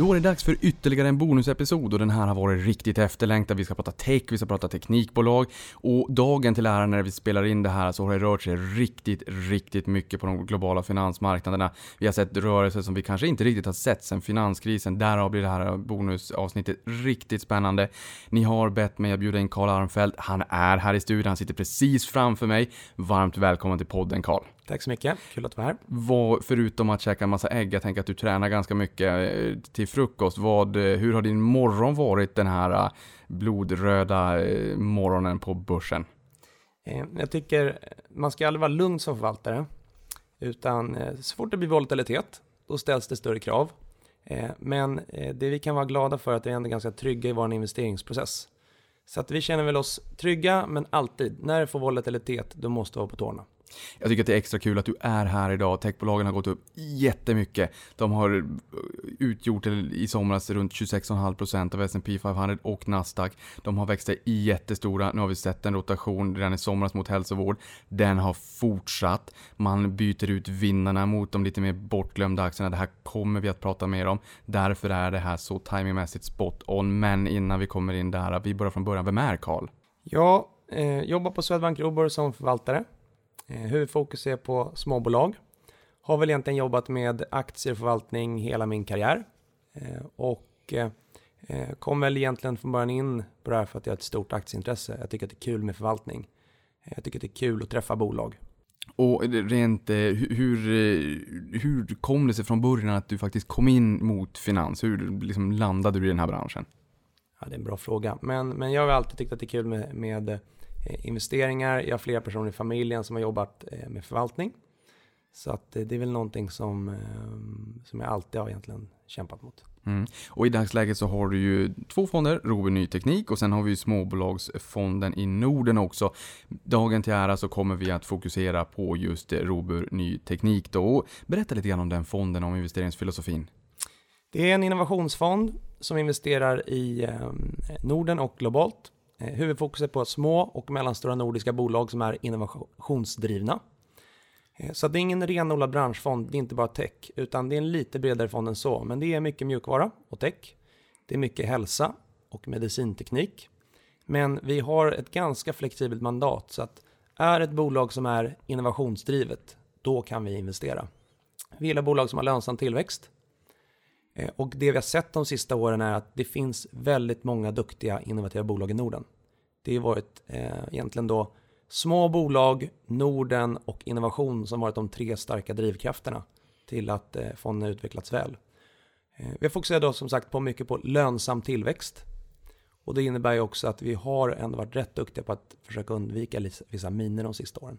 Då är det dags för ytterligare en bonusepisod och den här har varit riktigt efterlängtad. Vi ska prata tech, vi ska prata teknikbolag och dagen till ära när vi spelar in det här så har det rört sig riktigt, riktigt mycket på de globala finansmarknaderna. Vi har sett rörelser som vi kanske inte riktigt har sett sedan finanskrisen. Därav blir det här bonusavsnittet riktigt spännande. Ni har bett mig att bjuda in Karl Armfelt. Han är här i studion, han sitter precis framför mig. Varmt välkommen till podden Karl. Tack så mycket, kul att vara här. Vad, förutom att käka en massa ägg, jag tänker att du tränar ganska mycket eh, till frukost. Vad, eh, hur har din morgon varit den här eh, blodröda morgonen på börsen? Jag tycker man ska aldrig vara lugn som förvaltare. Utan så fort det blir volatilitet, då ställs det större krav. Men det vi kan vara glada för är att vi är ändå ganska trygga i vår investeringsprocess. Så att vi känner väl oss trygga, men alltid, när det får volatilitet, då måste vi vara på tårna. Jag tycker att det är extra kul att du är här idag. Techbolagen har gått upp jättemycket. De har eh, utgjort i somras runt 26,5% av S&P 500 och Nasdaq. De har växt sig jättestora. Nu har vi sett en rotation redan i somras mot hälsovård. Den har fortsatt. Man byter ut vinnarna mot de lite mer bortglömda aktierna. Det här kommer vi att prata mer om. Därför är det här så timingmässigt spot on. Men innan vi kommer in där, vi börjar från början. Vem är Karl? Jag eh, jobbar på Swedbank Robur som förvaltare. Eh, huvudfokus är på småbolag. Har väl egentligen jobbat med aktieförvaltning hela min karriär. Eh, och eh, kom väl egentligen från början in på det här för att jag har ett stort aktieintresse. Jag tycker att det är kul med förvaltning. Jag tycker att det är kul att träffa bolag. Och rent, hur, hur kom det sig från början att du faktiskt kom in mot finans? Hur liksom landade du i den här branschen? Ja, det är en bra fråga. Men, men jag har alltid tyckt att det är kul med, med investeringar. Jag har flera personer i familjen som har jobbat eh, med förvaltning. Så att eh, det är väl någonting som, som jag alltid har egentligen kämpat mot. Mm. Och i dagsläget så har du ju två fonder, Robur Ny Teknik och sen har vi ju småbolagsfonden i Norden också. Dagen till ära så kommer vi att fokusera på just Robur Ny Teknik då. Berätta lite grann om den fonden, om investeringsfilosofin. Det är en innovationsfond som investerar i Norden och globalt. Eh, huvudfokus är på små och mellanstora nordiska bolag som är innovationsdrivna. Eh, så det är ingen renodlad branschfond, det är inte bara tech, utan det är en lite bredare fond än så. Men det är mycket mjukvara och tech. Det är mycket hälsa och medicinteknik. Men vi har ett ganska flexibelt mandat, så att är ett bolag som är innovationsdrivet, då kan vi investera. Vi gillar bolag som har lönsam tillväxt, Eh, och det vi har sett de sista åren är att det finns väldigt många duktiga innovativa bolag i Norden. Det har varit eh, egentligen då små bolag, Norden och innovation som varit de tre starka drivkrafterna till att eh, fonden har utvecklats väl. Eh, vi har fokuserat då som sagt på mycket på lönsam tillväxt. Och det innebär ju också att vi har ändå varit rätt duktiga på att försöka undvika vissa miner de sista åren.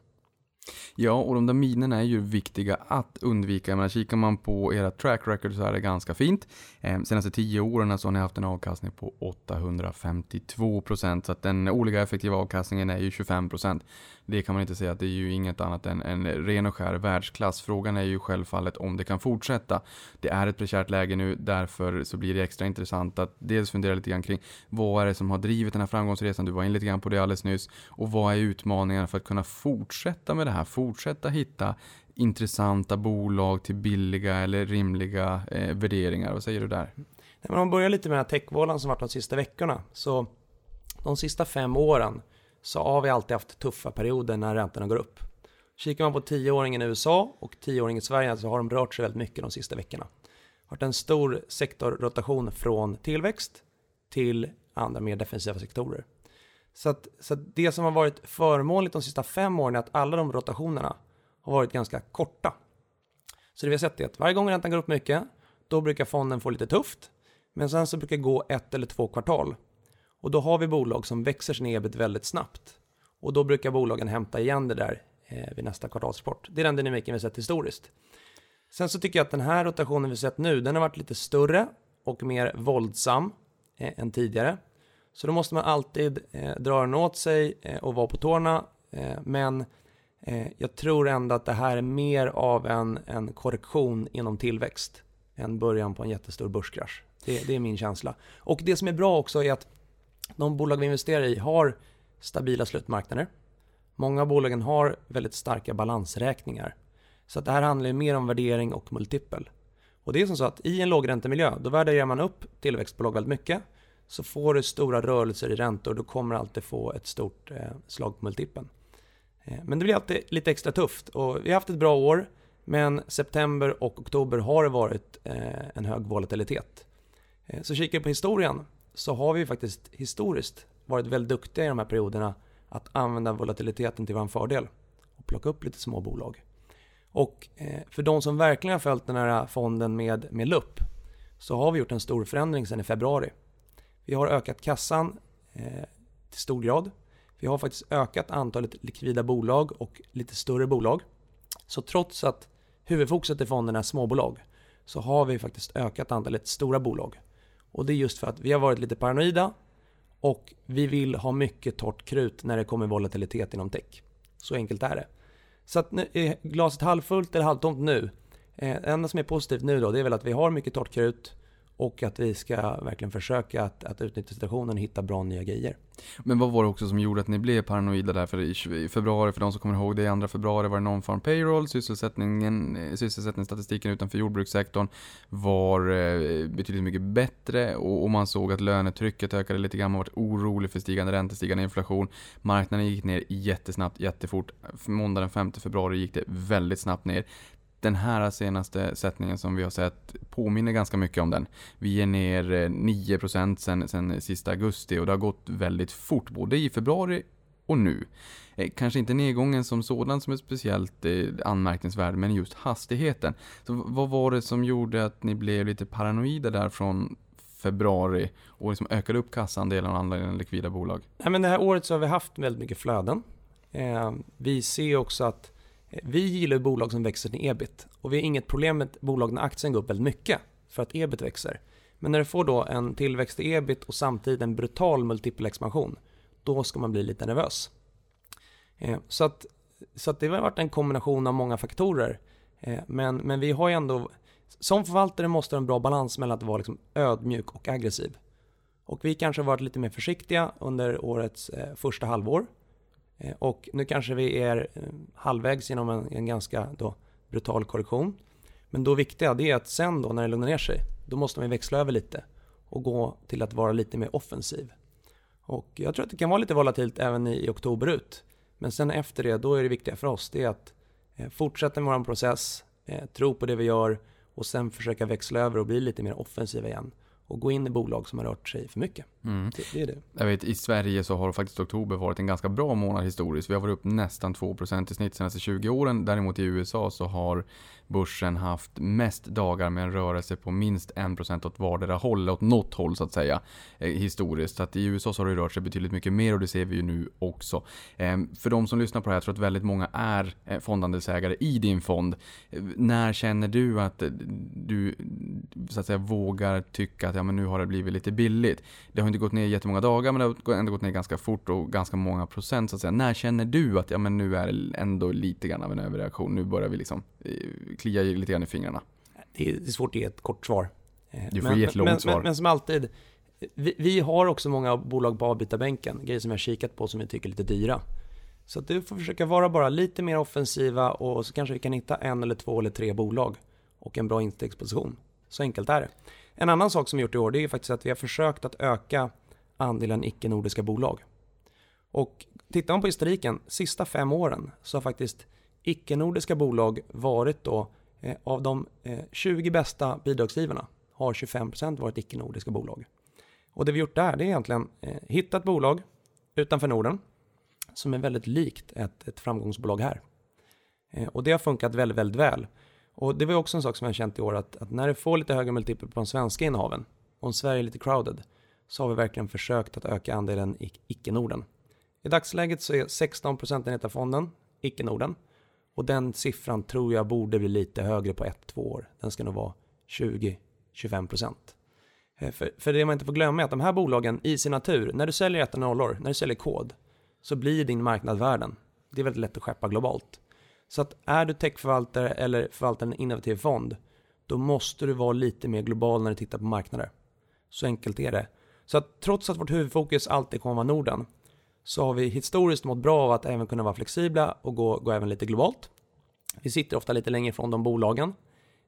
Ja, och de där minerna är ju viktiga att undvika. Men kikar man på era track record så är det ganska fint. Eh, senaste tio åren så har ni haft en avkastning på 852 procent. Så att den årliga effektiva avkastningen är ju 25 procent. Det kan man inte säga att det är ju inget annat än en ren och skär världsklass. Frågan är ju självfallet om det kan fortsätta. Det är ett prekärt läge nu, därför så blir det extra intressant att dels fundera lite grann kring vad är det som har drivit den här framgångsresan? Du var in lite grann på det alldeles nyss. Och vad är utmaningarna för att kunna fortsätta med det här? Fortsätta hitta intressanta bolag till billiga eller rimliga eh, värderingar. Vad säger du där? Om man börjar lite med den här techvålan som varit de sista veckorna. Så de sista fem åren så har vi alltid haft tuffa perioder när räntorna går upp. Kikar man på tioåringen i USA och tioåringen i Sverige så har de rört sig väldigt mycket de sista veckorna. Det har varit en stor sektorrotation från tillväxt till andra mer defensiva sektorer. Så, att, så att det som har varit förmånligt de sista fem åren är att alla de rotationerna har varit ganska korta. Så det vi har sett är att varje gång räntan går upp mycket, då brukar fonden få lite tufft. Men sen så brukar det gå ett eller två kvartal och då har vi bolag som växer sin ebit väldigt snabbt. Och då brukar bolagen hämta igen det där eh, vid nästa kvartalsrapport. Det är den dynamiken vi sett historiskt. Sen så tycker jag att den här rotationen vi sett nu, den har varit lite större och mer våldsam eh, än tidigare. Så då måste man alltid eh, dra den åt sig eh, och vara på tårna. Eh, men eh, jag tror ändå att det här är mer av en, en korrektion inom tillväxt än början på en jättestor börskrasch. Det, det är min känsla. Och det som är bra också är att de bolag vi investerar i har stabila slutmarknader. Många av bolagen har väldigt starka balansräkningar. Så att det här handlar ju mer om värdering och multipel. Och det är som så att i en lågräntemiljö, då värderar man upp tillväxtbolag väldigt mycket. Så får du stora rörelser i räntor, då kommer du alltid få ett stort eh, slag på multipeln. Eh, men det blir alltid lite extra tufft och vi har haft ett bra år. Men september och oktober har det varit eh, en hög volatilitet. Eh, så kikar vi på historien så har vi faktiskt historiskt varit väldigt duktiga i de här perioderna att använda volatiliteten till vår fördel och plocka upp lite små bolag. Och eh, för de som verkligen har följt den här fonden med, med lupp så har vi gjort en stor förändring sedan i februari. Vi har ökat kassan eh, till stor grad. Vi har faktiskt ökat antalet likvida bolag och lite större bolag. Så trots att huvudfokuset i fonden är småbolag så har vi faktiskt ökat antalet stora bolag. Och det är just för att vi har varit lite paranoida och vi vill ha mycket torrt krut när det kommer volatilitet inom tech. Så enkelt är det. Så att nu, är glaset halvfullt eller halvtomt nu? Eh, det enda som är positivt nu då, det är väl att vi har mycket torrt krut och att vi ska verkligen försöka att, att utnyttja situationen och hitta bra nya grejer. Men vad var det också som gjorde att ni blev paranoida där? För i februari, för de som kommer ihåg det, i februari var det non-farm payroll, sysselsättningen, eh, sysselsättningsstatistiken utanför jordbrukssektorn var eh, betydligt mycket bättre och, och man såg att lönetrycket ökade lite grann, man var orolig för stigande räntor, stigande inflation. Marknaden gick ner jättesnabbt, jättefort. Måndag den 5 februari gick det väldigt snabbt ner den här senaste sättningen som vi har sett påminner ganska mycket om den. Vi är ner eh, 9% sen, sen sista augusti och det har gått väldigt fort både i februari och nu. Eh, kanske inte nedgången som sådan som är speciellt eh, anmärkningsvärd, men just hastigheten. Så vad var det som gjorde att ni blev lite paranoida där från februari och liksom ökade upp kassandelen och andelen likvida bolag? Nej, men det här året så har vi haft väldigt mycket flöden. Eh, vi ser också att vi gillar bolag som växer till ebit och vi har inget problem med bolag när aktien går upp väldigt mycket för att ebit växer. Men när du får då en tillväxt i ebit och samtidigt en brutal multipelexpansion, då ska man bli lite nervös. Eh, så att, så att det har varit en kombination av många faktorer. Eh, men, men vi har ju ändå, som förvaltare måste du ha en bra balans mellan att vara liksom ödmjuk och aggressiv. Och vi kanske har varit lite mer försiktiga under årets eh, första halvår Eh, och nu kanske vi är eh, halvvägs genom en, en ganska då brutal korrektion. Men då viktiga det är att sen då när det lugnar ner sig, då måste man växla över lite och gå till att vara lite mer offensiv. Och jag tror att det kan vara lite volatilt även i, i oktober ut. Men sen efter det, då är det viktiga för oss, det är att eh, fortsätta med vår process, tro på det vi gör och sen försöka växla över och bli lite mer offensiva igen och gå in i bolag som har rört sig för mycket. Mm. Det, det, är det. Jag vet, I Sverige så har faktiskt oktober varit en ganska bra månad historiskt. Vi har varit upp nästan 2% i snitt de senaste 20 åren. Däremot i USA så har börsen haft mest dagar med en rörelse på minst 1% åt vardera håll, åt något håll så att säga, eh, historiskt. Så att i USA så har det rört sig betydligt mycket mer och det ser vi ju nu också. Eh, för de som lyssnar på det här, jag tror att väldigt många är eh, fondandelsägare i din fond. Eh, när känner du att du så att säga vågar tycka att ja, men nu har det blivit lite billigt? Det har inte gått ner jättemånga dagar men det har ändå gått ner ganska fort och ganska många procent så att säga. När känner du att ja, men nu är det ändå lite grann av en överreaktion? Nu börjar vi liksom eh, kliar lite grann i fingrarna. Det är svårt att ge ett kort svar. Du får men, ge ett långt men, svar. Men, men som alltid, vi, vi, har också många bolag på avbytarbänken, grejer som har kikat på som vi tycker är lite dyra. Så att du får försöka vara bara lite mer offensiva och så kanske vi kan hitta en eller två eller tre bolag och en bra instegsposition. Så enkelt är det. En annan sak som vi gjort i år det är faktiskt att vi har försökt att öka andelen icke-nordiska bolag. Och tittar man på historiken, sista fem åren så har faktiskt icke-nordiska bolag varit då Eh, av de eh, 20 bästa bidragsgivarna har 25% varit icke-nordiska bolag. Och det vi gjort där, det är egentligen eh, hitta ett bolag utanför Norden som är väldigt likt ett, ett framgångsbolag här. Eh, och det har funkat väldigt, väldigt väl. Och det var också en sak som jag känt i år att, att när du får lite högre multipel på de svenska innehaven, och om Sverige är lite crowded, så har vi verkligen försökt att öka andelen icke-Norden. I dagsläget så är 16% av fonden icke-Norden. Och den siffran tror jag borde bli lite högre på 1-2 år. Den ska nog vara 20-25 procent. Eh, för, för det man inte får glömma är att de här bolagen i sin natur, när du säljer ett nollor, när du säljer kod, så blir din marknad världen. Det är väldigt lätt att skeppa globalt. Så att är du techförvaltare eller förvaltar en innovativ fond, då måste du vara lite mer global när du tittar på marknader. Så enkelt är det. Så att trots att vårt huvudfokus alltid kommer vara Norden, så har vi historiskt mått bra av att även kunna vara flexibla och gå, gå även lite globalt. Vi sitter ofta lite längre ifrån de bolagen,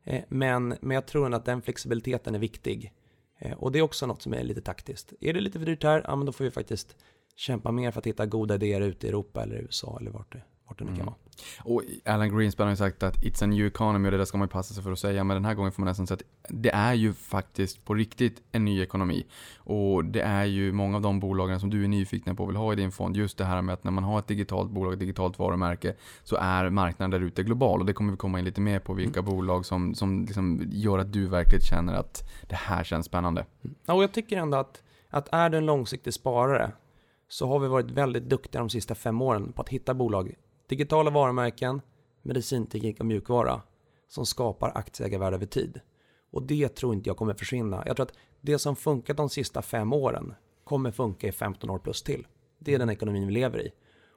eh, men, men jag tror att den flexibiliteten är viktig. Eh, och det är också något som är lite taktiskt. Är det lite för dyrt här, ja men då får vi faktiskt kämpa mer för att hitta goda idéer ute i Europa eller USA eller vart det, är det nu kan Mm. vara. Och Alan Greenspan har ju sagt att it's a new economy och det där ska man ju passa sig för att säga. Men den här gången får man nästan säga att det är ju faktiskt på riktigt en ny ekonomi. Och det är ju många av de bolagen som du är nyfikna på och vill ha i din fond. Just det här med att när man har ett digitalt bolag, ett digitalt varumärke, så är marknaden där ute global. Och det kommer vi komma in lite mer på vilka bolag som, som liksom gör att du verkligen känner att det här känns spännande. Ja, och jag tycker ändå att, att är du en långsiktig sparare så har vi varit väldigt duktiga de sista fem åren på att hitta bolag, digitala varumärken, medicinteknik och mjukvara som skapar aktieägarvärde över tid. Och det tror inte jag kommer försvinna. Jag tror att det som funkat de sista fem åren kommer funka i 15 år plus till. Det är den ekonomin vi lever i.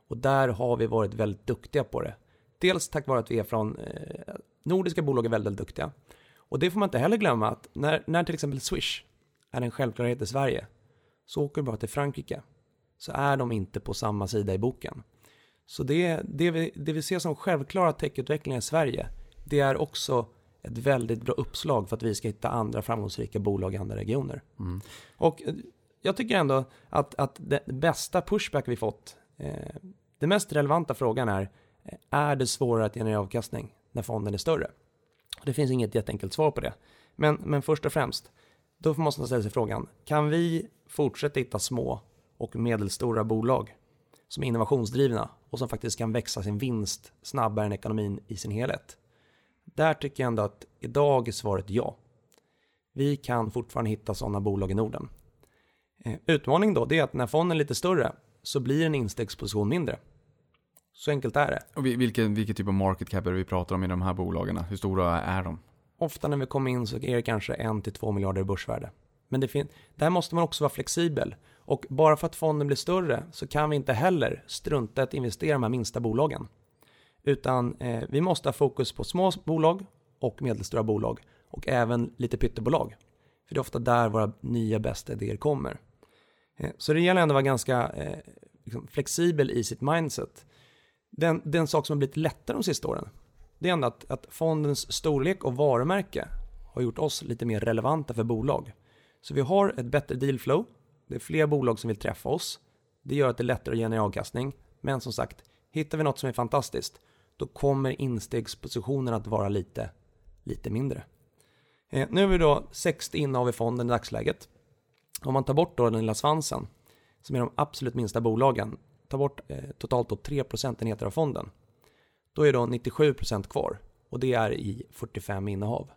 Och där har vi varit väldigt duktiga på det. Dels tack vare att vi är från eh, nordiska bolag är väldigt, väldigt duktiga. Och det får man inte heller glömma att när, när till exempel Swish är en självklarhet i Sverige så åker du bara till Frankrike så är de inte på samma sida i boken. Så det, det, vi, det vi ser som självklara techutvecklingar i Sverige det är också ett väldigt bra uppslag för att vi ska hitta andra framgångsrika bolag i andra regioner. Mm. Och eh, jag tycker ändå att, att det bästa pushback vi fått, eh, den mest relevanta frågan är, eh, är det svårare att generera avkastning när fonden är större? Det finns inget jätteenkelt svar på det. Men, men först och främst, då måste man ställa sig frågan, kan vi fortsätta hitta små och medelstora bolag som är innovationsdrivna och som faktiskt kan växa sin vinst snabbare än ekonomin i sin helhet? Där tycker jag ändå att idag är svaret ja. Vi kan fortfarande hitta sådana bolag i Norden. Eh, Utmaningen då, det är att när fonden är lite större så blir en instegsposition mindre. Så enkelt är det. Och vi- vilken, vilken typ av market cap är det vi pratar om i de här bolagen? Hur stora är de? Ofta när vi kommer in så är det kanske 1-2 miljarder i börsvärde. Men det fin- där måste man också vara flexibel. Och bara för att fonden blir större så kan vi inte heller strunta i att investera i de här minsta bolagen. Utan eh, vi måste ha fokus på små bolag och medelstora bolag och även lite pyttebolag. För det är ofta där våra nya bästa idéer kommer. Eh, så det gäller ändå att vara ganska eh, liksom flexibel i sitt mindset. Den, den sak som har blivit lättare de sista åren, det är ändå att, att fondens storlek och varumärke har gjort oss lite mer relevanta för bolag. Så vi har ett bättre dealflow, det är fler bolag som vill träffa oss, det gör att det är lättare att generera avkastning, men som sagt, hittar vi något som är fantastiskt, då kommer instegspositionen att vara lite, lite mindre. Eh, nu har vi då 60 innehav i fonden i dagsläget. Om man tar bort då den lilla svansen, som är de absolut minsta bolagen, tar bort eh, totalt då 3 procentenheter av fonden, då är då 97 procent kvar och det är i 45 innehav.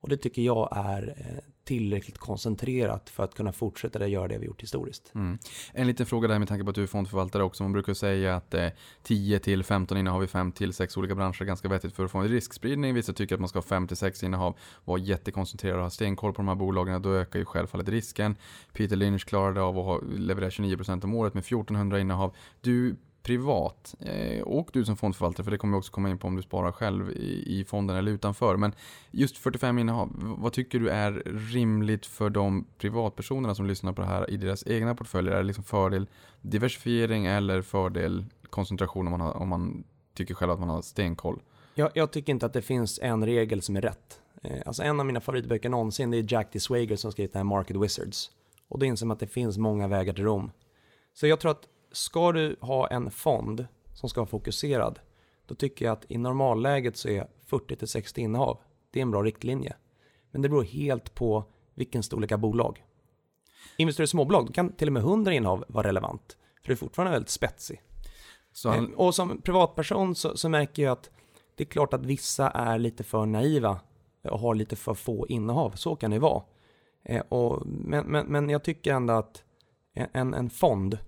Och det tycker jag är eh, tillräckligt koncentrerat för att kunna fortsätta det, göra det vi gjort historiskt. Mm. En liten fråga där med tanke på att du är fondförvaltare också. Man brukar säga att eh, 10 till 15 innehav i 5 till 6 olika branscher är ganska vettigt för att få en riskspridning. Vissa tycker att man ska ha 5 till 6 innehav, vara jättekoncentrerad och ha stenkoll på de här bolagen. Då ökar ju självfallet risken. Peter Lynch klarade av att leverera 29% om året med 1400 innehav. Du privat eh, och du som fondförvaltare, för det kommer vi också komma in på om du sparar själv i, i fonden eller utanför. Men just 45 innehav, vad tycker du är rimligt för de privatpersonerna som lyssnar på det här i deras egna portföljer? Är det liksom fördel diversifiering eller fördel koncentration om man, har, om man tycker själv att man har stenkoll? Jag, jag tycker inte att det finns en regel som är rätt. Eh, alltså en av mina favoritböcker någonsin det är Jack D. Swager som skrivit den här Market Wizards. Och då inser man att det finns många vägar till Rom. Så jag tror att ska du ha en fond som ska vara fokuserad, då tycker jag att i normalläget så är 40-60 innehav, det är en bra riktlinje. Men det beror helt på vilken storlek av bolag. Investerar du i småbolag, då kan till och med 100 innehav vara relevant. För det är fortfarande väldigt spetsig. Han, Eh, Och som privatperson så, så märker jag att det är klart att vissa är lite för naiva och har lite för få innehav. Så kan det vara. Eh, och, men, men, men jag tycker ändå att en, en fond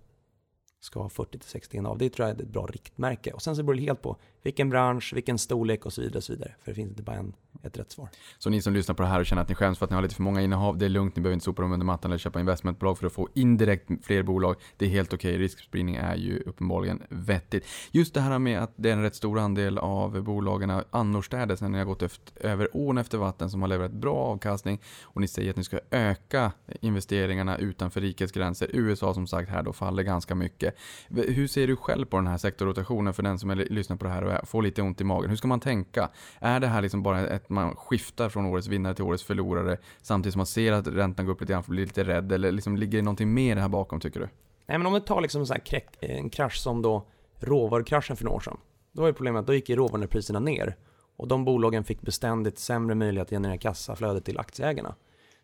ska ha 40-60 innehav. Det tror jag är ett bra riktmärke. Och sen så beror det helt på vilken bransch, vilken storlek och så vidare. Och så vidare. För det finns inte bara en, ett rätt svar. Så ni som lyssnar på det här och känner att ni skäms för att ni har lite för många innehav, det är lugnt, ni behöver inte sopa dem under mattan eller köpa investmentbolag för att få indirekt fler bolag. Det är helt okej, riskspridning är ju uppenbarligen vettigt. Just det här med att det är en rätt stor andel av bolagen annorstädes när ni har gått efter, över ån efter vatten som har levererat bra avkastning och ni säger att ni ska öka investeringarna utanför rikets gränser. USA som sagt här då faller ganska mycket. Hur ser du själv på den här sektorrotationen för den som är, lyssnar på det här får lite ont i magen? Hur ska man tänka? Är det här liksom bara ett man skiftar från årets vinnare till årets förlorare samtidigt som man ser att räntan går upp lite grann för blir lite rädd? Eller liksom, ligger det någonting mer här bakom tycker du? Nej men om vi tar liksom en, en krasch som då råvarukraschen för några år sedan. Då var ju problemet att då gick ju råvarupriserna ner och de bolagen fick beständigt sämre möjlighet att generera kassaflöde till aktieägarna.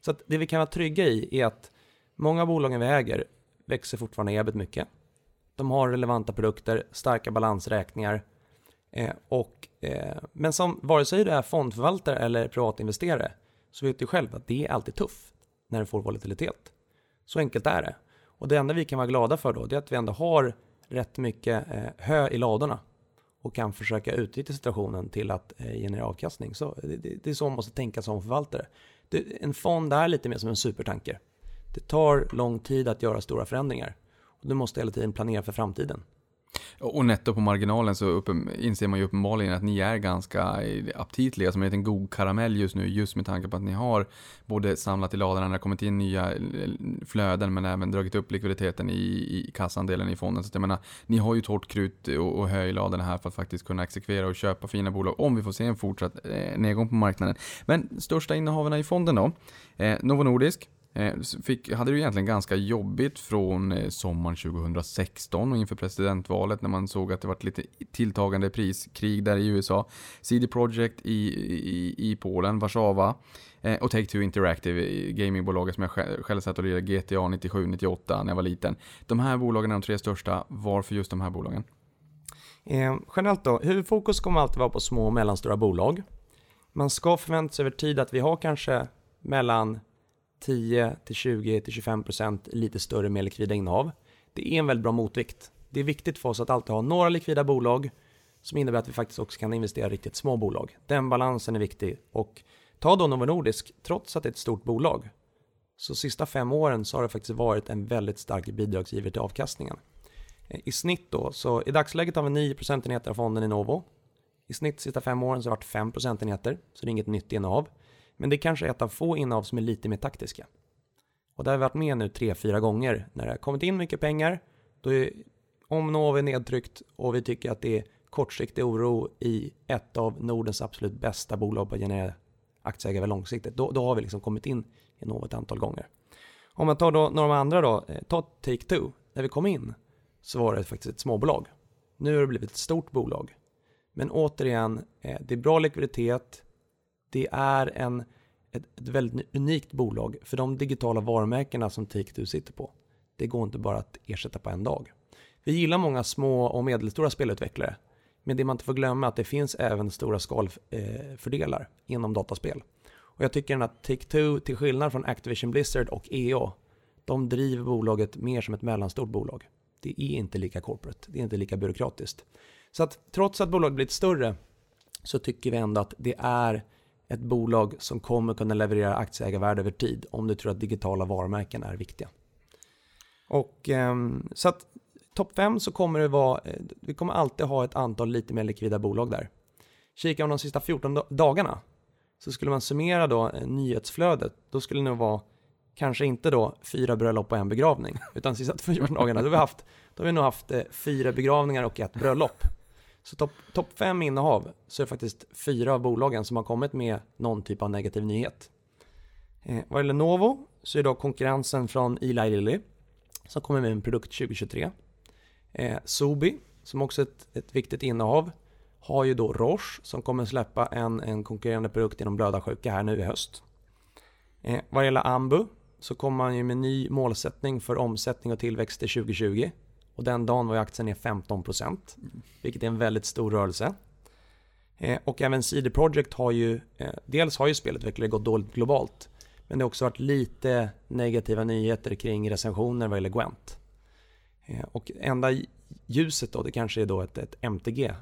Så att det vi kan vara trygga i är att många av bolagen vi äger växer fortfarande ebit mycket. De har relevanta produkter, starka balansräkningar Eh, och, eh, men som vare sig du är fondförvaltare eller privatinvesterare så vet du själv att det är alltid tufft när du får volatilitet. Så enkelt är det. Och det enda vi kan vara glada för då, det är att vi ändå har rätt mycket eh, hö i ladorna och kan försöka utnyttja situationen till att eh, generera avkastning. Så det, det, det, är så man måste tänka som förvaltare. Det, en fond är lite mer som en supertanker. Det tar lång tid att göra stora förändringar. Och du måste hela tiden planera för framtiden. Och netto på marginalen så upp, inser man ju uppenbarligen att ni är ganska aptitliga som en liten god karamell just nu. Just med tanke på att ni har både samlat i ladorna när det kommit in nya eh, flöden men även dragit upp likviditeten i, i kassandelen i fonden. Så jag menar, ni har ju torrt krut och, och hö i ladorna här för att faktiskt kunna exekvera och köpa fina bolag om vi får se en fortsatt eh, nedgång på marknaden. Men största innehaven i fonden då? Eh, Novo Nordisk Eh, fick, hade det egentligen ganska jobbigt från eh, sommaren 2016 och inför presidentvalet när man såg att det var lite tilltagande priskrig där i USA. CD Projekt i, i, i Polen, Warszawa eh, och Take-Two Interactive, gamingbolaget som jag själv, själv satt och lirade GTA 97-98 när jag var liten. De här bolagen är de tre största. Varför just de här bolagen? Eh, generellt då, huvudfokus kommer alltid vara på små och mellanstora bolag. Man ska förvänta sig över tid att vi har kanske mellan 10 till 20 till 25 procent lite större mer likvida innehav. Det är en väldigt bra motvikt. Det är viktigt för oss att alltid ha några likvida bolag som innebär att vi faktiskt också kan investera i riktigt små bolag. Den balansen är viktig och ta då Novo Nordisk, trots att det är ett stort bolag, så sista fem åren så har det faktiskt varit en väldigt stark bidragsgivare till avkastningen. I snitt då, så i dagsläget har vi 9 procentenheter av fonden i Novo. I snitt sista fem åren så har det varit 5 procentenheter, så det är inget nytt innehav. Men det kanske är ett av få innehav som är lite mer taktiska. Och det har vi varit med nu tre, fyra gånger. När det har kommit in mycket pengar, då är, om Novo är nedtryckt och vi tycker att det är kortsiktig oro i ett av Nordens absolut bästa bolag på att generera aktieägare långsiktigt, då, då har vi liksom kommit in i Novo ett antal gånger. Om man tar då några andra då, eh, ta Take-Two. När vi kom in så var det faktiskt ett småbolag. Nu har det blivit ett stort bolag. Men återigen, eh, det är bra likviditet, det är en, ett, ett väldigt unikt bolag för de digitala varumärkena som Take-Two sitter på. Det går inte bara att ersätta på en dag. Vi gillar många små och medelstora spelutvecklare. Men det man inte får glömma är att det finns även stora skalfördelar inom dataspel. Och jag tycker att Take-Two, till skillnad från Activision Blizzard och EA, de driver bolaget mer som ett mellanstort bolag. Det är inte lika corporate, det är inte lika byråkratiskt. Så att trots att bolaget blivit större så tycker vi ändå att det är ett bolag som kommer kunna leverera aktieägarvärde över tid om du tror att digitala varumärken är viktiga. Och ehm, så att topp 5 så kommer det vara, eh, vi kommer alltid ha ett antal lite mer likvida bolag där. Kikar man de sista 14 dagarna så skulle man summera då eh, nyhetsflödet, då skulle det nog vara kanske inte då fyra bröllop och en begravning, utan de sista 14 dagarna, då har vi, haft, då har vi nog haft eh, fyra begravningar och ett bröllop. Så topp top fem innehav så är det faktiskt fyra av bolagen som har kommit med någon typ av negativ nyhet. Eh, vad gäller Novo så är det då konkurrensen från Eli Lilly som kommer med en produkt 2023. Eh, Sobi som också är ett, ett viktigt innehav har ju då Roche som kommer släppa en, en konkurrerande produkt inom blödarsjuka här nu i höst. Eh, vad gäller Ambu så kommer man ju med ny målsättning för omsättning och tillväxt till 2020 och den dagen var aktien ner 15%, vilket är en väldigt stor rörelse. Eh, och även CD Projekt har ju, eh, dels har ju spelutvecklare gått dåligt globalt, men det har också varit lite negativa nyheter kring recensioner vad gäller Gwent. Eh, och enda ljuset då, det kanske är då ett, ett MTG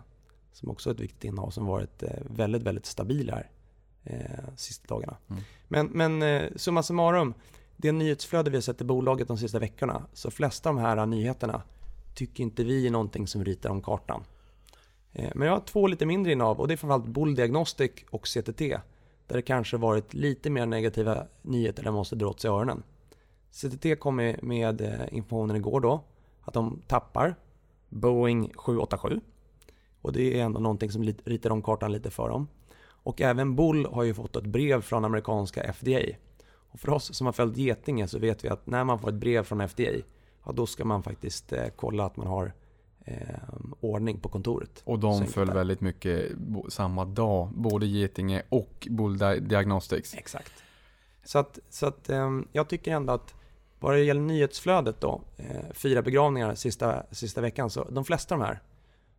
som också är ett viktigt innehav som varit eh, väldigt, väldigt stabil här eh, sista dagarna. Mm. Men, men eh, summa summarum, det nyhetsflöde vi har sett i bolaget de sista veckorna, så flesta av de här nyheterna tycker inte vi är någonting som ritar om kartan. Eh, men jag har två lite mindre innehav och det är framförallt Bull Diagnostic och CTT. Där det kanske varit lite mer negativa nyheter där man måste dra åt sig öronen. CTT kom med, eh, informationen igår då att de tappar Boeing 787. Och det är ändå någonting som ritar om kartan lite för dem. Och även Bull har ju fått ett brev från amerikanska FDA. Och för oss som har följt Getinge så vet vi att när man får ett brev från FDA, ja, då ska man faktiskt eh, kolla att man har eh, ordning på kontoret. Och de föll är det. väldigt mycket samma dag, både Getinge och Bull Di- Diagnostics. Exakt. Så att, så att ehm, jag tycker ändå att vad det gäller nyhetsflödet då, eh, fyra begravningar sista, sista veckan, så de flesta av de här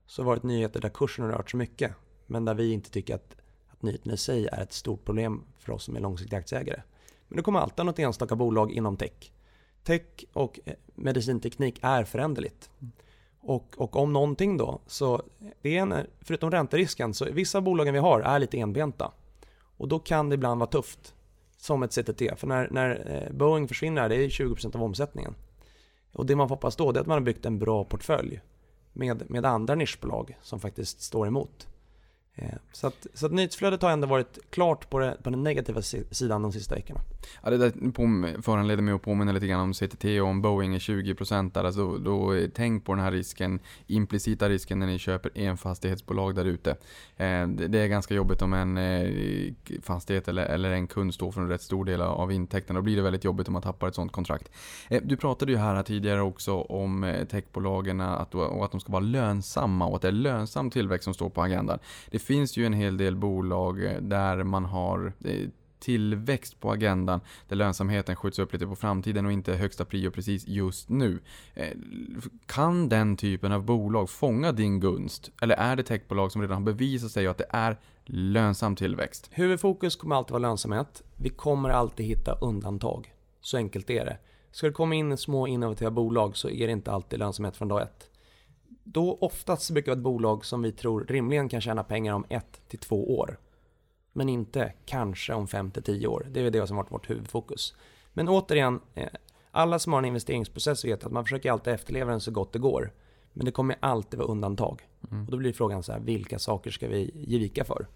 så har varit nyheter där kursen har rört så mycket, men där vi inte tycker att, att nyheten i sig är ett stort problem för oss som är långsiktiga aktieägare. Men det kommer alltid något enstaka bolag inom tech. Tech och eh, medicinteknik är föränderligt. Och, och om någonting då, så det är en, förutom ränterisken, så vissa av bolagen vi har är lite enbenta. Och då kan det ibland vara tufft. Som ett CTT. För när, när eh, Boeing försvinner, det är 20% av omsättningen. Och det man får hoppas då, är att man har byggt en bra portfölj. Med, med andra nischbolag som faktiskt står emot. Eh, så att, så att nyhetsflödet har ändå varit klart på, det, på den negativa sidan de sista veckorna. Ja, det där föranleder mig att påminna lite grann om CTT och om Boeing är 20% där. Alltså, då, då tänk på den här risken, implicita risken när ni köper en fastighetsbolag där ute. Eh, det, det är ganska jobbigt om en eh, fastighet eller, eller en kund står för en rätt stor del av intäkten. Då blir det väldigt jobbigt om man tappar ett sånt kontrakt. Eh, du pratade ju här tidigare också om eh, techbolagen att, och att de ska vara lönsamma och att det är lönsam tillväxt som står på agendan. Det finns ju en hel del bolag eh, där man har eh, tillväxt på agendan där lönsamheten skjuts upp lite på framtiden och inte är högsta prio precis just nu. Eh, kan den typen av bolag fånga din gunst? Eller är det techbolag som redan har bevisat sig att det är lönsam tillväxt? Huvudfokus kommer alltid vara lönsamhet. Vi kommer alltid hitta undantag. Så enkelt är det. Ska det komma in små innovativa bolag så är det inte alltid lönsamhet från dag ett. Då oftast brukar det vara ett bolag som vi tror rimligen kan tjäna pengar om ett till två år. Men inte kanske om fem till tio år. Det är det som varit vårt huvudfokus. Men återigen, eh, alla som har en investeringsprocess vet att man försöker alltid efterleva den så gott det går. Men det kommer alltid vara undantag. Och då blir frågan så här, vilka saker ska vi ge vika för?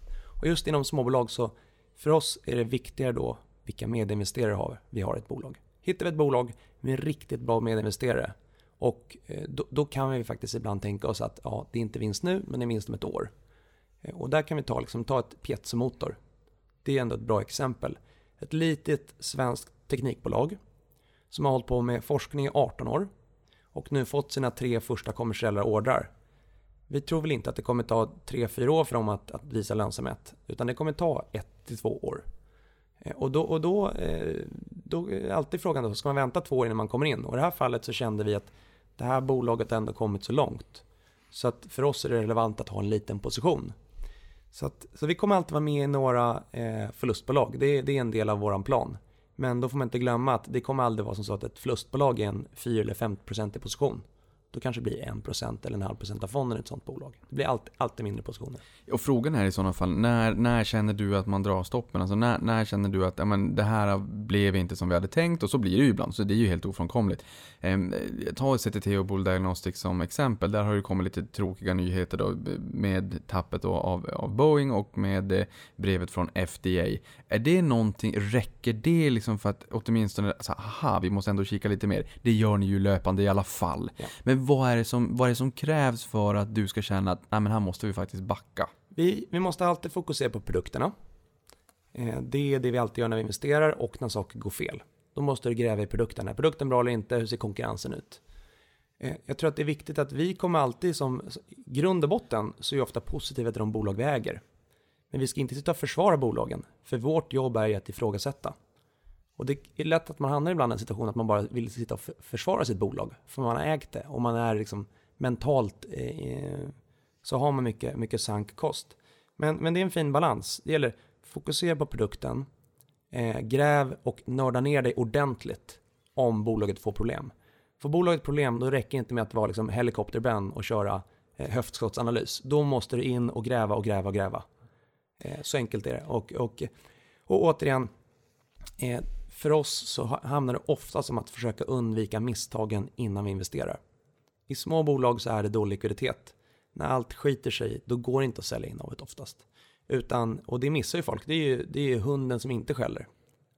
Och just inom småbolag så, för oss är det viktigare då vilka medinvesterare vi har i ett bolag. Hittar vi ett bolag med riktigt bra medinvesterare och eh, då, då kan vi faktiskt ibland tänka oss att ja, det är inte vinst nu, men det är vinst om ett år. Eh, och där kan vi ta, liksom, ta ett piezomotor. Det är ändå ett bra exempel. Ett litet svenskt teknikbolag som har hållit på med forskning i 18 år och nu fått sina tre första kommersiella ordrar. Vi tror väl inte att det kommer ta 3-4 år för dem att, att visa lönsamhet, utan det kommer ta 1-2 år. Eh, och då, och då, då är alltid frågan då, ska man vänta två år innan man kommer in? Och i det här fallet så kände vi att det här bolaget har ändå kommit så långt. Så att för oss är det relevant att ha en liten position. Så, att, så vi kommer alltid vara med i några eh, förlustbolag. Det, är- det är en del av våran plan. Men då får man inte glömma att det kommer aldrig vara som så att ett förlustbolag är en 4 eller 5% position. Då kanske det blir 1% eller en halv procent av fonden i ett sånt bolag. Det blir alltid, alltid mindre positioner. Och frågan är i sådana fall, när, när känner du att man drar stoppen? Alltså när, när känner du att men, det här blev inte som vi hade tänkt? Och så blir det ju ibland, så det är ju helt ofrånkomligt. Ehm, ta CTT och Bull Diagnostics som exempel. Där har det kommit lite tråkiga nyheter då, med tappet då av, av Boeing och med eh, brevet från FDA. Är det någonting, räcker det liksom för att åtminstone, alltså, aha, vi måste ändå kika lite mer. Det gör ni ju löpande i alla fall. Ja. Men vad är, det som, vad är det som krävs för att du ska känna att nej, men här måste vi faktiskt backa? Vi, vi måste alltid fokusera på produkterna. Eh, det är det vi alltid gör när vi investerar och när saker går fel. Då måste du gräva i produkten. Är produkten bra eller inte? Hur ser konkurrensen ut? Eh, jag tror att det är viktigt att vi kommer alltid som grund och botten så är vi ofta positiva till de bolag vi äger. Men vi ska inte sitta och försvara bolagen, för vårt jobb är ju att ifrågasätta. Och det är lätt att man hamnar ibland i en situation att man bara vill sitta och försvara sitt bolag, för man har ägt det och man är liksom mentalt eh, eh, så har man mycket, mycket sank kost. Men, men det är en fin balans. Det gäller fokusera på produkten, eh, gräv och nörda ner dig ordentligt om bolaget får problem. Får bolaget problem, då räcker det inte med att vara liksom helikopterben och köra eh, höftskottsanalys. Då måste du in och gräva och gräva och gräva. Eh, så enkelt är det. Och, och, och återigen, eh, för oss så handlar hamnar det ofta som att försöka undvika misstagen innan vi investerar. I små bolag så är det dålig likviditet. När allt skiter sig, då går det inte att sälja innehavet oftast. Utan, och det missar ju folk, det är ju, det är ju hunden som inte skäller.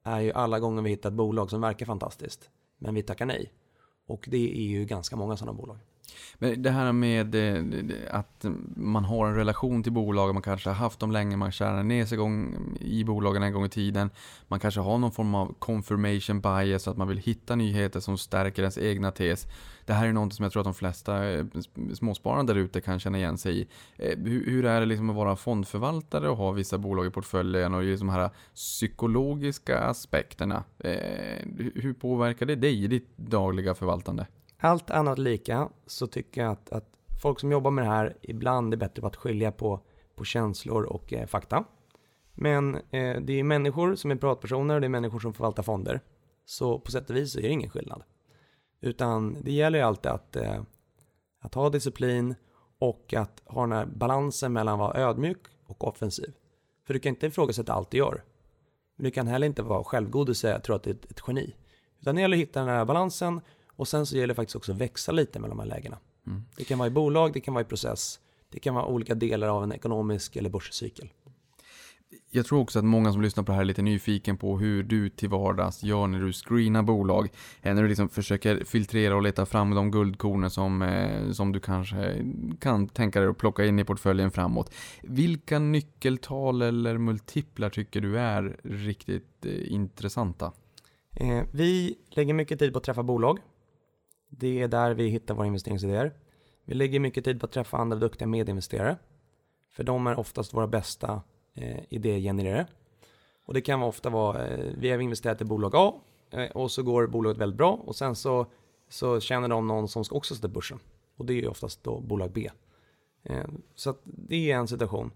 Är ju alla gånger vi hittar ett bolag som verkar fantastiskt, men vi tackar nej. Och det är ju ganska många sådana bolag. Men det här med eh, att man har en relation till bolagen, man kanske har haft dem länge, man känner ner sig gång, i bolagen en gång i tiden. Man kanske har någon form av confirmation bias, att man vill hitta nyheter som stärker ens egna tes. Det här är något som jag tror att de flesta eh, småsparare där ute kan känna igen sig i. Eh, hur, är det liksom att vara fondförvaltare och ha vissa bolag i portföljen och de här psykologiska aspekterna? Hur påverkar det dig i ditt dagliga förvaltande? Allt annat lika så tycker jag att, att folk som jobbar med det här ibland är bättre på att skilja på, på känslor och eh, fakta. Men eh, det är människor som är privatpersoner och det är människor som förvaltar fonder. Så på sätt och vis så är det ingen skillnad. Utan det gäller ju alltid att, eh, att ha disciplin och att ha den här balansen mellan att vara ödmjuk och offensiv. För du kan inte ifrågasätta allt du gör. Men du kan heller inte vara självgod och säga att du är ett, ett geni. Utan det gäller att hitta den här balansen och sen så gäller det faktiskt också att växa lite mellan de här lägena. Mm. Det kan vara i bolag, det kan vara i process, det kan vara olika delar av en ekonomisk eller börscykel. Jag tror också att många som lyssnar på det här är lite nyfiken på hur du till vardags gör när du screenar bolag. Eh, När du liksom försöker filtrera och leta fram de guldkornen som, eh, som du kanske kan tänka dig att plocka in i portföljen framåt. Vilka nyckeltal eller multiplar tycker du är riktigt eh, intressanta? Vi lägger mycket tid på att träffa bolag. Det är där vi hittar våra investeringsidéer. Vi lägger mycket tid på att träffa andra duktiga medinvesterare. För de är oftast våra bästa eh, idégenererare. Och det kan ofta vara, eh, vi har investerat i bolag A eh, och så går bolaget väldigt bra och sen så, så känner de någon som ska också sätta börsen. Och det är ju oftast då bolag B. Eh, så att det är en situation.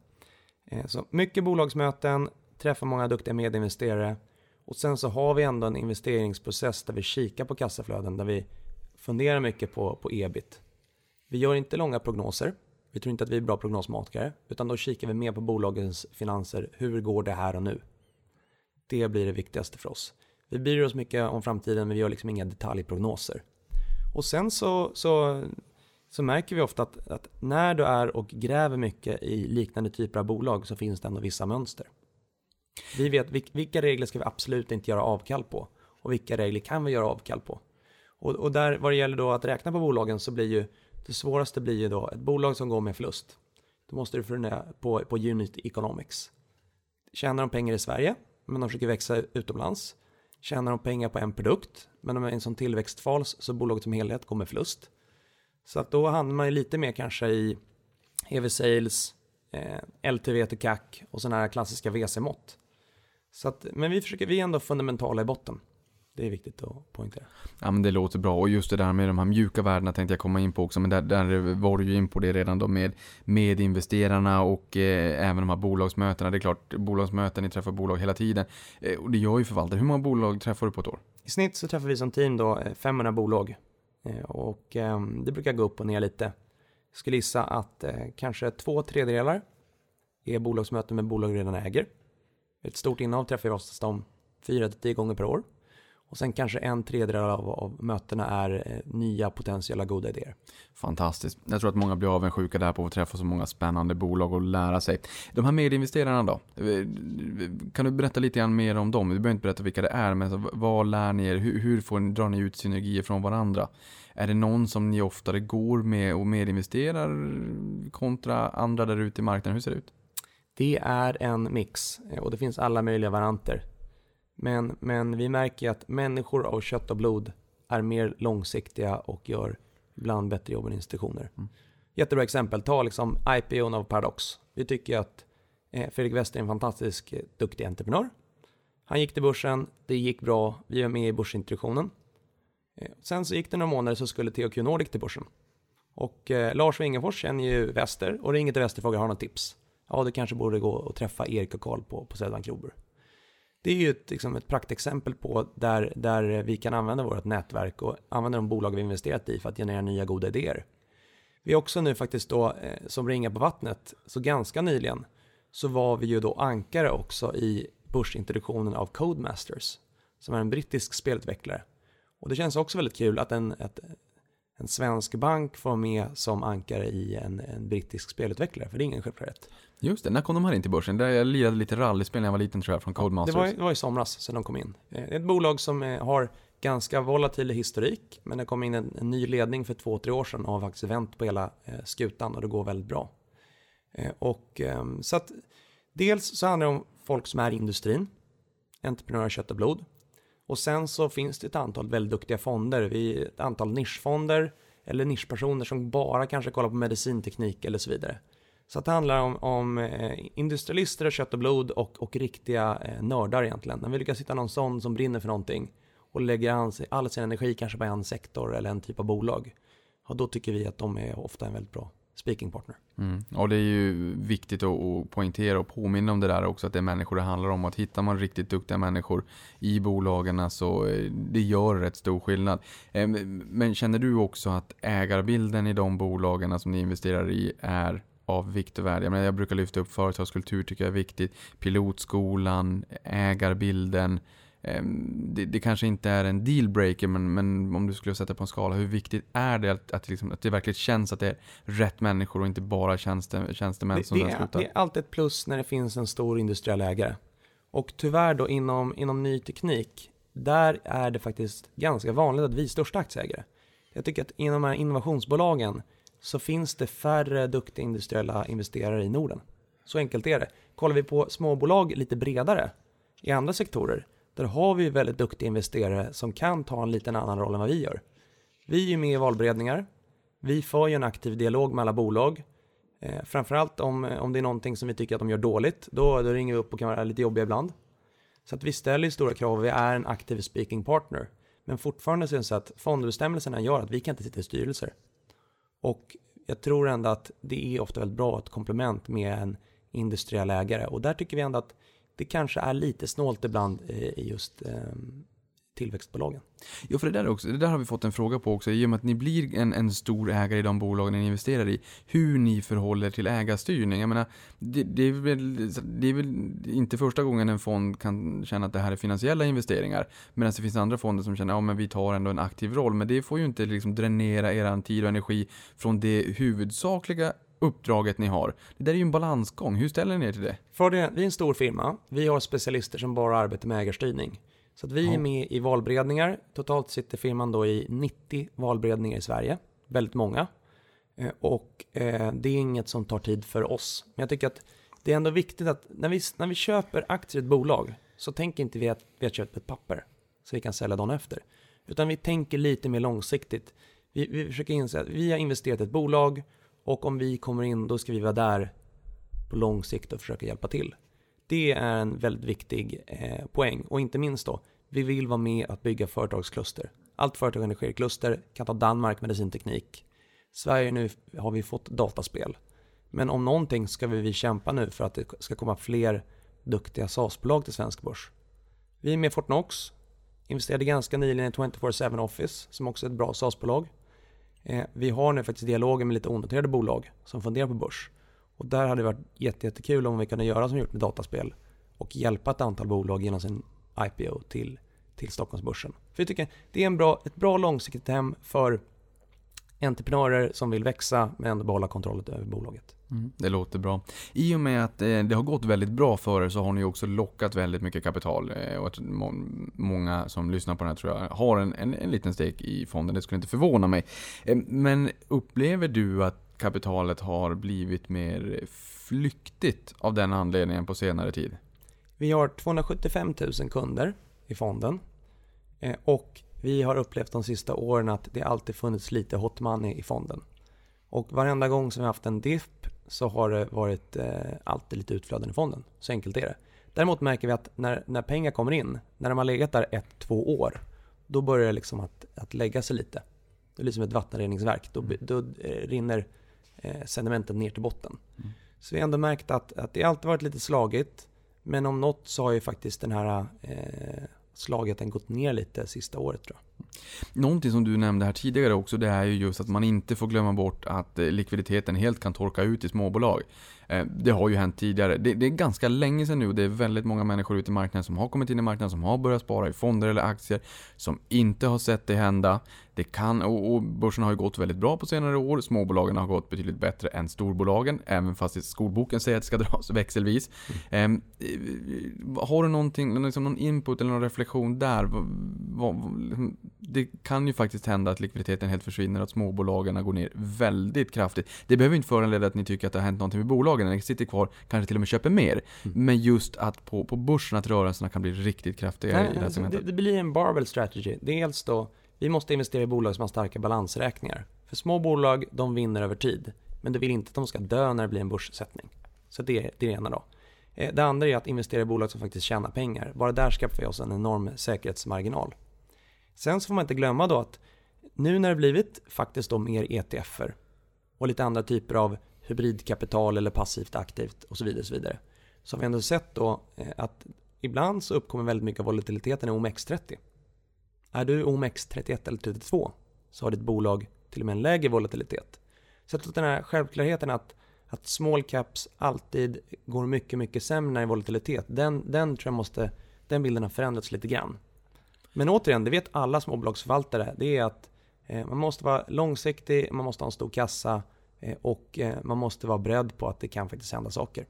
Eh, så mycket bolagsmöten, träffa många duktiga medinvesterare och sen så har vi ändå en investeringsprocess där vi kikar på kassaflöden, där vi funderar mycket på, på ebit. Vi gör inte långa prognoser. Vi tror inte att vi är bra prognosmakare, utan då kikar vi mer på bolagens finanser. Hur går det här och nu? Det blir det viktigaste för oss. Vi bryr oss mycket om framtiden, men vi gör liksom inga detaljprognoser. Och sen så, så, så märker vi ofta att, att när du är och gräver mycket i liknande typer av bolag så finns det ändå vissa mönster. Vi vet vilka regler ska vi absolut inte göra avkall på och vilka regler kan vi göra avkall på. Och, och där vad det gäller då att räkna på bolagen så blir ju det svåraste blir ju då ett bolag som går med förlust. Då måste du fundera på, på unit economics. Tjänar de pengar i Sverige, men de försöker växa utomlands? Tjänar de pengar på en produkt, men de är en sån tillväxtfas så bolaget som helhet går med förlust? Så att då hamnar man ju lite mer kanske i EV sales, eh, LTV till CAC och sådana här klassiska VC-mått. Så att, men vi försöker, vi är ändå fundamentala i botten. Det är viktigt att poängtera. Ja men det låter bra och just det där med de här mjuka värdena tänkte jag komma in på också men där, där var du ju in på det redan då med, med investerarna och eh, även de här bolagsmötena. Det är klart, bolagsmöten, ni träffar bolag hela tiden. Eh, och det gör ju förvaltare. Hur många bolag träffar du på ett år? I snitt så träffar vi som team då eh, 500 bolag Eh, och eh, det brukar gå upp och ner lite. Jag skulle gissa att eh, kanske två tredjedelar är bolagsmöten med bolag redan äger. Ett stort innehav träffar vi oftast om fyra till tio gånger per år. Och sen kanske en tredjedel av, av mötena är eh, nya potentiella goda idéer. Fantastiskt. Jag tror att många blir avundsjuka där på att träffa så många spännande bolag och lära sig. De här medinvesterarna då? Eh, Kan du berätta lite grann mer om dem? Du behöver inte berätta vilka det är, men vad lär ni er? Hur, hur får drar ni ut synergier från varandra? Är det någon som ni oftare går med och medinvesterar kontra andra där ute i marknaden? Hur ser det ut? Det är en mix eh, och det finns alla möjliga varianter. Men, men vi märker att människor av kött och blod är mer långsiktiga och gör ibland bättre jobb än institutioner. Mm. Jättebra exempel, ta liksom IPOn av Paradox. Vi tycker att eh, Fredrik Wester är en fantastisk eh, duktig entreprenör. Han gick till börsen, det gick bra, vi är med i börsintroduktionen. Eh, sen så gick det några månader så skulle THQ Nordic till börsen. Och eh, Lars Wingefors känner ju Wester och ringer till Wester och frågar har något tips. Ja, du kanske borde gå och träffa Erik och Karl på, på Södran Krober. Det är ju ett, liksom ett praktexempel på där, där vi kan använda vårt nätverk och använda de bolag vi investerat i för att generera nya goda idéer. Vi är också nu faktiskt då eh, som ringar på vattnet, så ganska nyligen så var vi ju då ankare också i börsintroduktionen av Codemasters, som är en brittisk spelutvecklare. Och det känns också väldigt kul att en, ett, en svensk bank får vara med som ankare i en, en brittisk spelutvecklare, för det är ingen självklarhet. Just det, när kom de här in till börsen? Där jag lirade lite rallyspel när jag var liten tror jag, från Det Codemasters. var, det var i somras sedan de kom in. Eh, Det är ett bolag som eh, har ganska volatil historik, men det kom in en, en ny ledning för två, tre år sedan och har faktiskt vänt på hela eh, skutan och det går väldigt bra. Eh, Och ehm, så att dels så handlar det om folk som är i industrin, entreprenörer kött och blod. Och sen så finns det ett antal väldigt duktiga fonder, vi, ett antal nischfonder eller nischpersoner som bara kanske kollar på medicinteknik eller så vidare. Så att det handlar om, om eh, industrialister kött och blod och, och riktiga eh, nördar egentligen. När vi lyckas hitta någon sån som brinner för någonting och lägger an, all sin energi kanske på en sektor eller en typ av bolag. Ja, då tycker vi att de är ofta en väldigt bra speaking partner. Mm. Och det är ju viktigt att, att poängtera och påminna om det där också, att det är människor det handlar om. Att hittar man riktigt duktiga människor i bolagen så det gör rätt stor skillnad. Ehm, men känner du också att ägarbilden i de bolagen som ni investerar i är av vikt och värde? Jag, menar, jag brukar lyfta upp företagskultur, tycker jag är viktigt. Pilotskolan, ägarbilden. Eh, Det, det kanske inte är en dealbreaker, men, men om du skulle sätta på en skala, hur viktigt är det att, att, liksom, att det verkligen känns att det är rätt människor och inte bara tjänste, tjänstemän Det, som det, är, det är alltid ett plus när det finns en stor industriell ägare. Och tyvärr då inom, inom ny teknik, där är det faktiskt ganska vanligt att vi är största aktieägare. Jag tycker att inom de här innovationsbolagen så finns det färre duktiga industriella investerare i Norden. Så enkelt är det. Kollar vi på småbolag lite bredare i andra sektorer, där har vi väldigt duktiga investerare som kan ta en liten annan roll än vad vi gör. Vi är ju med i valberedningar. Vi för ju en aktiv dialog med alla bolag. Eh, framförallt om, eh, om det är någonting som vi tycker att de gör dåligt, då, då ringer vi upp och kan vara lite jobbiga ibland. Så att vi ställer stora krav, vi är en aktiv speaking partner. Men fortfarande så är det så att fondbestämmelserna gör att vi kan inte sitta i styrelser. Och jag tror ändå att det är ofta väldigt bra ett komplement med en industriell ägare. Och där tycker vi ändå att det kanske är lite snålt ibland eh, i just ehm, tillväxtbolagen. Jo, för det där, också, det där har vi fått en fråga på också. I och med att ni blir en, en stor ägare i de bolagen ni investerar i. Hur ni förhåller till ägarstyrning. Jag menar, det, det, är väl, det är väl inte första gången en fond kan känna att det här är finansiella investeringar. Medan det finns andra fonder som känner att ja, men vi tar ändå en aktiv roll. Men det får ju inte liksom dränera er tid och energi från det huvudsakliga uppdraget ni har. Det där är ju en balansgång. Hur ställer ni er till det? Fördelen, vi är en stor firma. Vi har specialister som bara arbetar med ägarstyrning. Så att vi Ja. är med i valberedningar. Totalt sitter firman då i 90 valberedningar i Sverige. Väldigt många. Eh, Och eh, det är inget som tar tid för oss. Men jag tycker att det är ändå viktigt att när vi, när vi köper aktier i ett bolag så tänker inte vi att vi har köpt ett papper så vi kan sälja dagen efter. Utan vi tänker lite mer långsiktigt. Vi, vi försöker inse att vi har investerat i ett bolag och om vi kommer in då ska vi vara där på lång sikt och försöka hjälpa till. Det är en väldigt viktig eh, poäng och inte minst då, vi vill vara med att bygga företagskluster. Allt företagande sker i kluster, kan ta Danmark, medicinteknik. Sverige nu har vi fått dataspel. Men om någonting ska vi kämpa nu för att det ska komma fler duktiga SaaS-bolag till svensk börs. Vi är med Fortnox, investerade ganska nyligen i 24-7 Office som också är ett bra SaaS-bolag. Eh, vi har nu faktiskt dialoger med lite onoterade bolag som funderar på börs. Och där hade det varit jättekul om vi kunde göra som vi gjort med dataspel och hjälpa ett antal bolag genom sin IPO till, till Stockholmsbörsen. För jag tycker det är en bra, ett bra långsiktigt hem för entreprenörer som vill växa men ändå behålla kontrollen över bolaget. Mm, det låter bra. I och med att eh, det har gått väldigt bra för er så har ni också lockat väldigt mycket kapital. Eh, och att må många som lyssnar på den här tror jag har en, en, en liten steg i fonden. Det skulle inte förvåna mig. Eh, men upplever du att kapitalet har blivit mer flyktigt av den anledningen på senare tid? Vi har 275 000 kunder i fonden och vi har upplevt de sista åren att det alltid funnits lite hot money i fonden. Och varenda gång som vi har haft en dipp så har det varit eh, alltid lite utflöden i fonden. Så enkelt är det. Däremot märker vi att när, när pengar kommer in, när de har legat där ett, två år, då börjar det liksom att, att lägga sig lite. Det är liksom ett vattenreningsverk. Då, då eh, rinner eh, sedimentet ner till botten. Så vi har ändå märkt att, att det alltid varit lite slagigt. Men om något så har ju faktiskt den här eh, slagigheten gått ner lite sista året tror jag. Någonting som du nämnde här tidigare också, det är ju just att man inte får glömma bort att eh, likviditeten helt kan torka ut i småbolag. Eh, Det har ju hänt tidigare. Det, det är ganska länge sedan nu och det är väldigt många människor ute i marknaden som har kommit in i marknaden, som har börjat spara i fonder eller aktier, som inte har sett det hända. Det kan, och, och börsen har ju gått väldigt bra på senare år. Småbolagen har gått betydligt bättre än storbolagen, även fast skolboken säger att det ska dras växelvis. Ehm, eh, har du någonting, liksom någon input eller någon reflektion där? Liksom, det kan ju faktiskt hända att likviditeten helt försvinner, att småbolagen går ner väldigt kraftigt. Det behöver inte föranleda att ni tycker att det har hänt någonting med bolagen, ni sitter kvar, kanske till och med köper mer. Men just att på, på börsen att rörelserna kan bli riktigt kraftiga i det här alltså, det, segmentet. det blir en barbell strategy. Dels då, vi måste investera i bolag som har starka balansräkningar. För små bolag, de vinner över tid. Men du vill inte att de ska dö när det blir en börssättning. Så det, det är det ena då. Eh, Det andra är att investera i bolag som faktiskt tjänar pengar. Bara där skaffar vi oss en enorm säkerhetsmarginal. Sen så får man inte glömma då att nu när det blivit faktiskt då mer ETFer och lite andra typer av hybridkapital eller passivt aktivt och så vidare, och så vidare. Så har vi ändå sett då eh, att ibland så uppkommer väldigt mycket av volatiliteten i OMX30. Är du OMX31 eller 32 så har ditt bolag till och med en lägre volatilitet. Så att den här självklarheten att, att small caps alltid går mycket, mycket sämre i volatilitet, den, den tror jag måste, den bilden har förändrats lite grann. Men återigen, det vet alla småbolagsförvaltare, det är att eh, man måste vara långsiktig, man måste ha en stor kassa Eh, och eh, man måste vara beredd på att det kan faktiskt hända saker.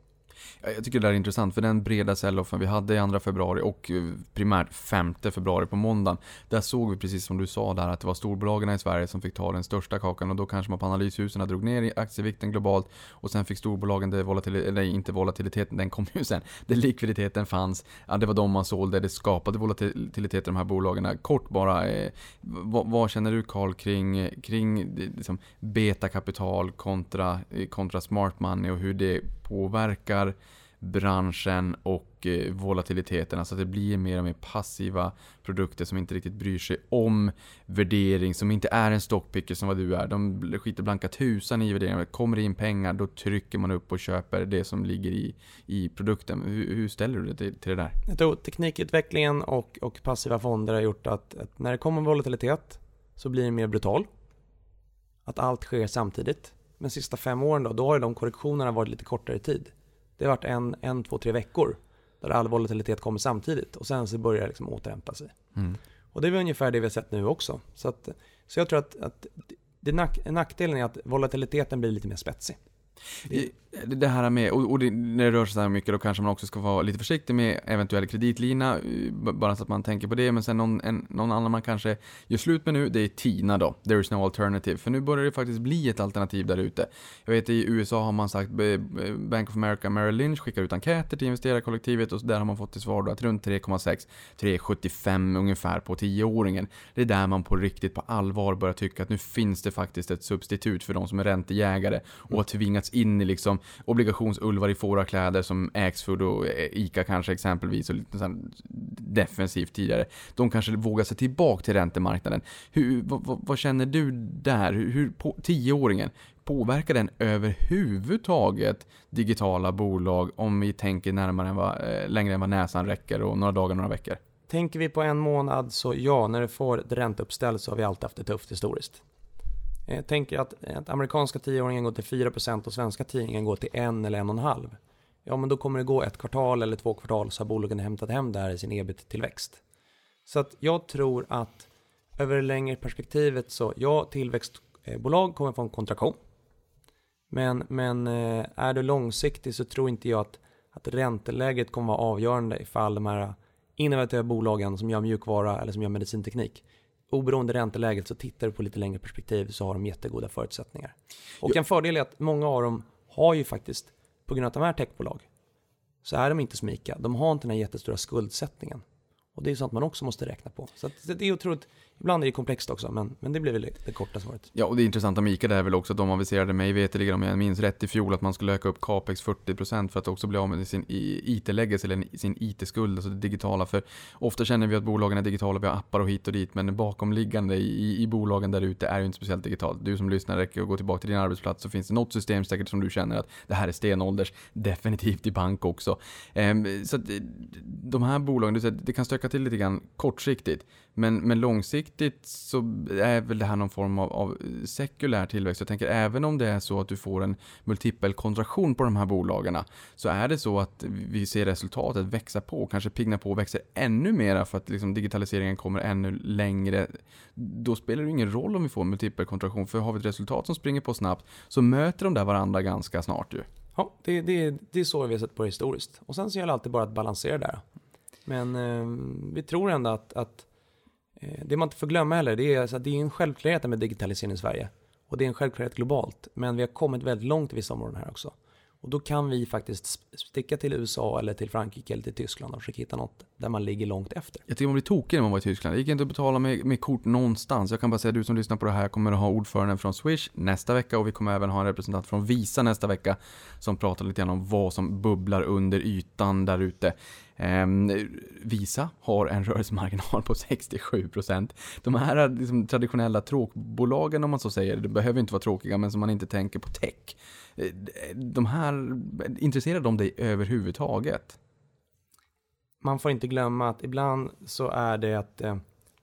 Jag tycker det där är intressant, för den breda sell-offen vi hade i 2 februari och eh, primärt 5 februari på måndagen. Där såg vi precis som du sa där att det var storbolagen i Sverige som fick ta den största kakan och då kanske man på analyshusen drog ner i aktievikten globalt och sen fick storbolagen, det volatil, eller inte volatiliteten, den kom ju sen, där likviditeten fanns, ja, det var de man sålde, det skapade volatilitet i de här bolagen. Kort bara, eh, vad, vad känner du Carl kring, kring eh, liksom, betakapital kontra, eh, kontra smart money och hur det påverkar branschen och eh, volatiliteten. Alltså att det blir mer och mer passiva produkter som inte riktigt bryr sig om värdering, som inte är en stockpicker som vad du är. De skiter blanka tusan i värderingen. Kommer det in pengar, då trycker man upp och köper det som ligger i, i produkten. Hur, hur ställer du dig till, till det där? Jag tror teknikutvecklingen och, och passiva fonder har gjort att, att när det kommer volatilitet så blir det mer brutal. Att allt sker samtidigt. Men sista fem åren då, då har ju de korrektionerna varit lite kortare tid. Det har varit en, en, två, tre veckor där all volatilitet kommer samtidigt och sen så börjar det liksom återhämta sig. Mm. Och det är väl ungefär det vi har sett nu också. Så, att, så jag tror att, att det nack, nackdelen är att volatiliteten blir lite mer spetsig. Det här med, och, det, när det rör sig så här mycket då kanske man också ska vara lite försiktig med eventuell kreditlina, eh, bara så att man tänker på det. Men sen någon, en, någon annan man kanske gör slut med nu, det är TINA då. There is no alternative. För nu börjar det faktiskt bli ett alternativ där ute. Jag vet i USA har man sagt, eh, Bank of America Merrill Lynch skickar ut enkäter till investerarkollektivet och där har man fått till svar då att runt 3,6, 3,75 ungefär på 10-åringen. Det är där man på riktigt på allvar börjar tycka att nu finns det faktiskt ett substitut för de som är räntejägare och har tvingats in i liksom obligationsulvar i fårakläder som Axfood och eh, ICA kanske exempelvis och lite defensivt tidigare. De kanske vågar sig tillbaka till räntemarknaden. Hur, vad, vad, vad känner du där? Hur, hur på, 10-åringen, påverkar den överhuvudtaget digitala bolag om vi tänker närmare än vad, eh, längre än vad näsan räcker och några dagar, några veckor? Tänker vi på en månad så ja, när du får ett ränteuppställ så har vi alltid haft det tufft historiskt. Jag tänker att, att amerikanska tioåringen går till 4% och svenska tioåringen går till 1 eller 1,5. Ja, men då kommer det gå ett kvartal eller två kvartal så har bolagen hämtat hem det här i sin ebit-tillväxt. Så att jag tror att över det längre perspektivet så ja, tillväxtbolag kommer få en kontraktion. Men, men eh, är du långsiktig så tror inte jag att, att ränteläget kommer vara avgörande ifall de här innovativa bolagen som gör mjukvara eller som gör medicinteknik oberoende ränteläget så tittar du på lite längre perspektiv så har de jättegoda förutsättningar. Och en fördel är att många av dem har ju faktiskt, på grund av att de är techbolag, så är de inte så mika. De har inte den här jättestora skuldsättningen. Och det är sånt man också måste räkna på. Så det är otroligt, ibland är det komplext också, men, men det blir väl det, korta svaret. Ja, och det intressanta med ICA det är väl också att de aviserade mig veterligen, om jag minns rätt, i fjol att man skulle öka upp capex 40% för att också bli av med sin IT-legacy eller sin IT-skuld, alltså det digitala. För ofta känner vi att bolagen är digitala, vi har appar och hit och dit, men bakomliggande i, i bolagen där ute är ju inte speciellt digitalt. Du som lyssnar räcker att gå tillbaka till din arbetsplats så finns det något system säkert som du känner att det här är stenålders, definitivt i bank också. Ehm, så att de här bolagen, det kan stöka till lite grann kortsiktigt. Men, men långsiktigt så är väl det här någon form av, av sekulär tillväxt. Jag tänker även om det är så att du får en multipel kontraktion på de här bolagen så är det så att vi ser resultatet växa på, kanske pigna på och växer ännu mera för att liksom digitaliseringen kommer ännu längre. Då spelar det ingen roll om vi får multipel kontraktion för har vi ett resultat som springer på snabbt så möter de där varandra ganska snart ju. Ja, det, det, det är så vi har sett på det historiskt. Och sen så gäller det alltid bara att balansera där. Men eh, vi tror ändå att, att Eh, det man inte får glömma heller, det är, så att det är en självklarhet med digitalisering i Sverige. Och det är en självklarhet globalt. Men vi har kommit väldigt långt i vissa områden här också. Och då kan vi faktiskt sticka till USA eller till Frankrike eller till Tyskland och försöka hitta något där man ligger långt efter. Jag tycker man blir tokig när man var i Tyskland. Det gick inte att betala med, med kort någonstans. Jag kan bara säga att du som lyssnar på det här kommer att ha ordföranden från Swish nästa vecka och vi kommer även ha en representant från Visa nästa vecka som pratar lite grann om vad som bubblar under ytan där ute. Ehm, Visa har en rörelsemarginal på 67%. De här liksom, traditionella tråkbolagen om man så säger, det behöver inte vara tråkiga men som man inte tänker på tech. De här, intresserar de dig överhuvudtaget? Man får inte glömma att ibland så är det att eh,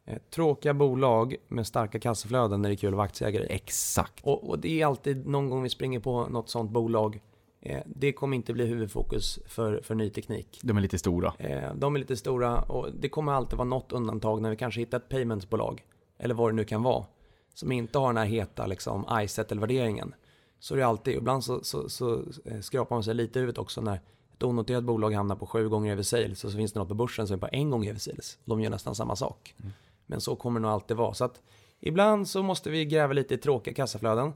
eh, tråkiga bolag med starka kassaflöden när det är kul att vara aktieägare. Exakt. Och, och, det är alltid någon gång vi springer på något sånt bolag. Eh, det kommer inte bli huvudfokus för, för ny teknik. De är lite stora. Eh, de är lite stora och det kommer alltid vara något undantag när vi kanske hittar ett paymentsbolag. Eller vad det nu kan vara. Som inte har den här heta liksom, ISET-värderingen. Så är det alltid. Ibland så, så, så eh, skrapar man sig lite i huvudet också när ett onoterat bolag hamnar på sju gånger över sales och så finns det något på börsen som är på en gång över sales. De gör nästan samma sak. Mm. Men så kommer det nog alltid vara. Så att ibland så måste vi gräva lite i tråkiga kassaflöden.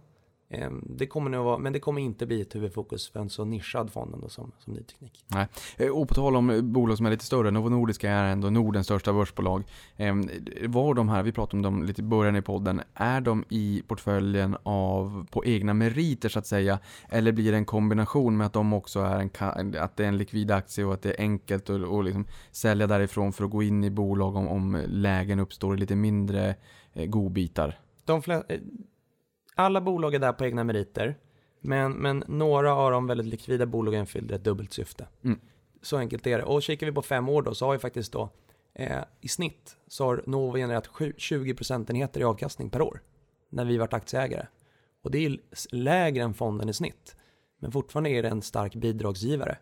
Ehm, det kommer nog vara, men det kommer inte bli ett huvudfokus för en så nischad fond ändå som, som ny teknik. Nej. Eh, och på tal om bolag som är lite större, Novo Nordisk är ändå Nordens största börsbolag. Ehm, var de här, vi pratade om dem lite i början i podden, är de i portföljen av, på egna meriter så att säga? Eller blir det en kombination med att de också är en, att det är en likvid aktie och att det är enkelt att och liksom sälja därifrån för att gå in i bolag om, om lägen uppstår i lite mindre eh, godbitar? De alla bolag är där på egna meriter. Men, men några av de väldigt likvida bolagen fyller ett dubbelt syfte. Mm. Så enkelt är det. Och kikar vi på fem år då så har vi faktiskt då eh, i snitt så har Novo genererat 20 procentenheter i avkastning per år när vi varit aktieägare. Och det är lägre än fonden i snitt. Men fortfarande är det en stark bidragsgivare.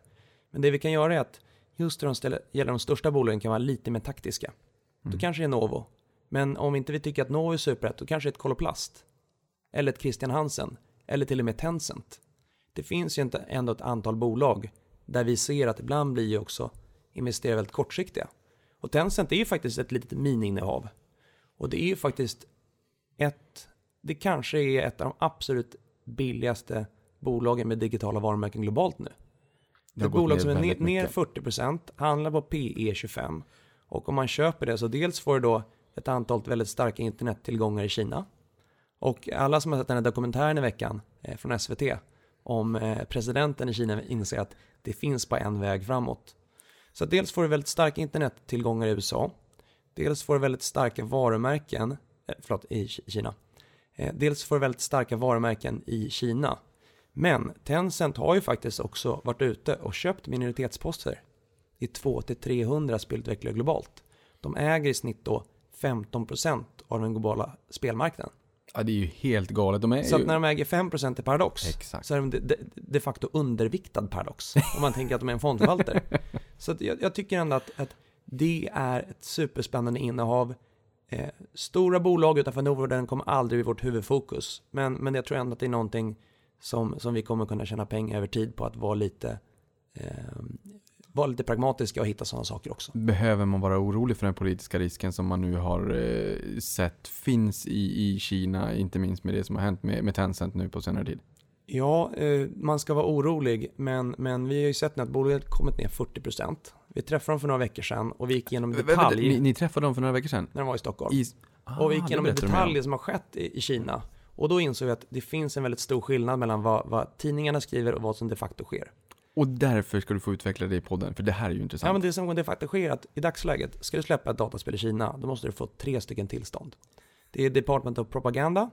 Men det vi kan göra är att just när de gäller de största bolagen kan vara lite mer taktiska. Mm. Då kanske det är Novo. Men om inte vi tycker att Novo är superrätt, då kanske det är ett Koloplast eller ett Christian Hansen, eller till och med Tencent. Det finns ju ändå ett antal bolag där vi ser att ibland blir ju också investerare väldigt kortsiktiga. Och Tencent är ju faktiskt ett litet miniinnehav. Och det är ju faktiskt ett, det kanske är ett av de absolut billigaste bolagen med digitala varumärken globalt nu. Det är ett bolag som är ner, ner 40%, handlar på PE 25. Och om man köper det så dels får du då ett antal väldigt starka internettillgångar i Kina. Och alla som har sett den här dokumentären i veckan eh, från SVT om eh, presidenten i Kina inser att det finns bara en väg framåt. Så dels får du väldigt starka internettillgångar i USA. Dels får du väldigt starka varumärken, eh, förlåt, i Kina. Eh, dels får du väldigt starka varumärken i Kina. Men Tencent har ju faktiskt också varit ute och köpt minoritetsposter i 2-300 spelutvecklare globalt. De äger i snitt då 15% av den globala spelmarknaden. Ja, det är ju helt galet. De är så ju... att när de äger 5% i Paradox Exakt. så är de de, de facto underviktad Paradox. om man tänker att de är en fondförvaltare. så jag, jag, tycker ändå att, att, det är ett superspännande innehav. Eh, stora bolag utanför Norden kommer aldrig bli vårt huvudfokus. Men, men jag tror ändå att det är någonting som, som vi kommer kunna tjäna pengar över tid på att vara lite eh, vara lite pragmatiska och hitta sådana saker också. Behöver man vara orolig för den politiska risken som man nu har eh, sett finns i, i Kina, inte minst med det som har hänt med, med Tencent nu på senare tid? Ja, eh, man ska vara orolig, men, men vi har ju sett nu att bolaget kommit ner 40%. Vi träffade dem för några veckor sedan och vi gick igenom detalj. Ni, ni träffade dem för några veckor sedan? När de var i Stockholm. I... Ah, och vi gick igenom detaljer som har skett i, i Kina. Och då insåg vi att det finns en väldigt stor skillnad mellan vad, vad tidningarna skriver och vad som de facto sker. Och därför ska du få utveckla det i podden, för det här är ju intressant. Ja, men det som de facto sker är att i dagsläget, ska du släppa ett dataspel i Kina, då måste du få tre stycken tillstånd. Det är Department of Propaganda,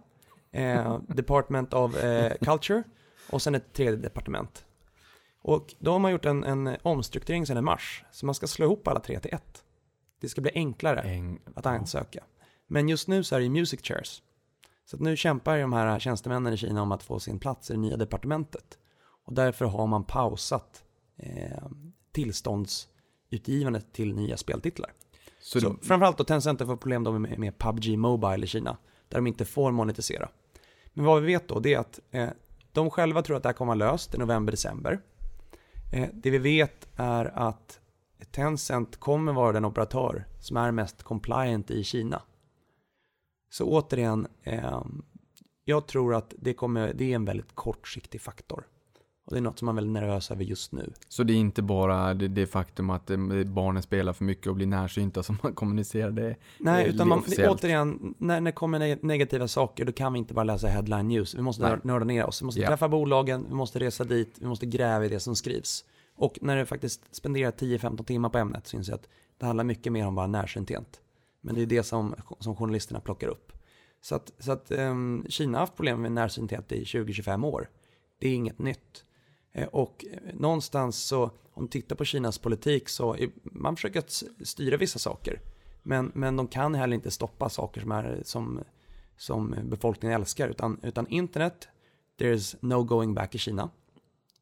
eh, Department of eh, Culture och sen ett tredje departement. Och då har man gjort en, en omstrukturering sedan i mars, så man ska slå ihop alla tre till ett. Det ska bli enklare Eng- att ansöka. Men just nu så är det Music Chairs. Så nu kämpar de här tjänstemännen i Kina om att få sin plats i det nya departementet. Och därför har man pausat eh, tillståndsutgivandet till nya speltitlar. Så, Så, framförallt då Tencent fått problem då med, med PubG Mobile i Kina, där de inte får monetisera. Men vad vi vet då, det är att eh, de själva tror att det här kommer vara löst i november-december. Eh, det vi vet är att Tencent kommer vara den operatör som är mest compliant i Kina. Så återigen, eh, jag tror att det, kommer, det är en väldigt kortsiktig faktor. Och det är något som man är väldigt nervös över just nu. så det är inte bara det, det faktum att eh, barnen spelar för mycket och blir närsynta som man kommunicerar det. Nej, utan man, återigen, när det kommer ne- negativa saker, då kan vi inte bara läsa headline news. Vi måste Nej. nör- nörda ner oss. Vi måste Ja. träffa bolagen, vi måste resa dit, vi måste gräva i det som skrivs. Och när du faktiskt spenderar 10-15 timmar på ämnet så inser jag att det handlar mycket mer om bara närsynthet. Men det är det som, som journalisterna plockar upp. Så att, så att ehm, Kina har haft problem med närsynthet i 20-25 år. Det är inget nytt. Eh, och eh, någonstans så, om du tittar på Kinas politik så, är, man försöker att styra vissa saker. Men, men de kan heller inte stoppa saker som, är, som, som befolkningen älskar. Utan, utan internet, there's no going back i Kina.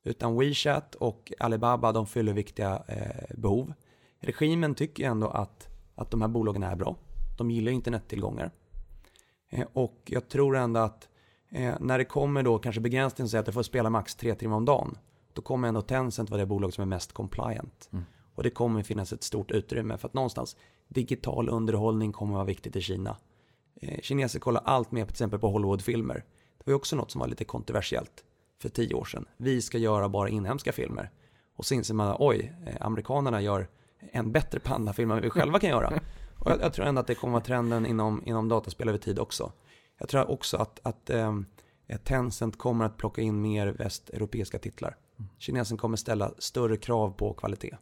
Utan WeChat och Alibaba, de fyller viktiga eh, behov. Regimen tycker ändå att, att de här bolagen är bra. De gillar internettillgångar. Eh, och jag tror ändå att eh, när det kommer då kanske begränsningen att säga att du får spela max tre timmar om dagen. Då kommer ändå Tencent vara det bolag som är mest compliant. Och det kommer finnas ett stort utrymme för att någonstans digital underhållning kommer vara viktigt i Kina. Eh, kineser kollar allt mer på till exempel på Hollywoodfilmer. Det var ju också något som var lite kontroversiellt för tio år sedan. Vi ska göra bara inhemska filmer. Och så inser man, oj, eh, amerikanerna gör en bättre pandafilm än vi själva kan göra. Och jag, jag tror ändå att det kommer vara trenden inom, inom dataspel över tid också. Jag tror också att, att eh, Tencent kommer att plocka in mer västeuropeiska titlar. Kinesen kommer ställa större krav på kvalitet.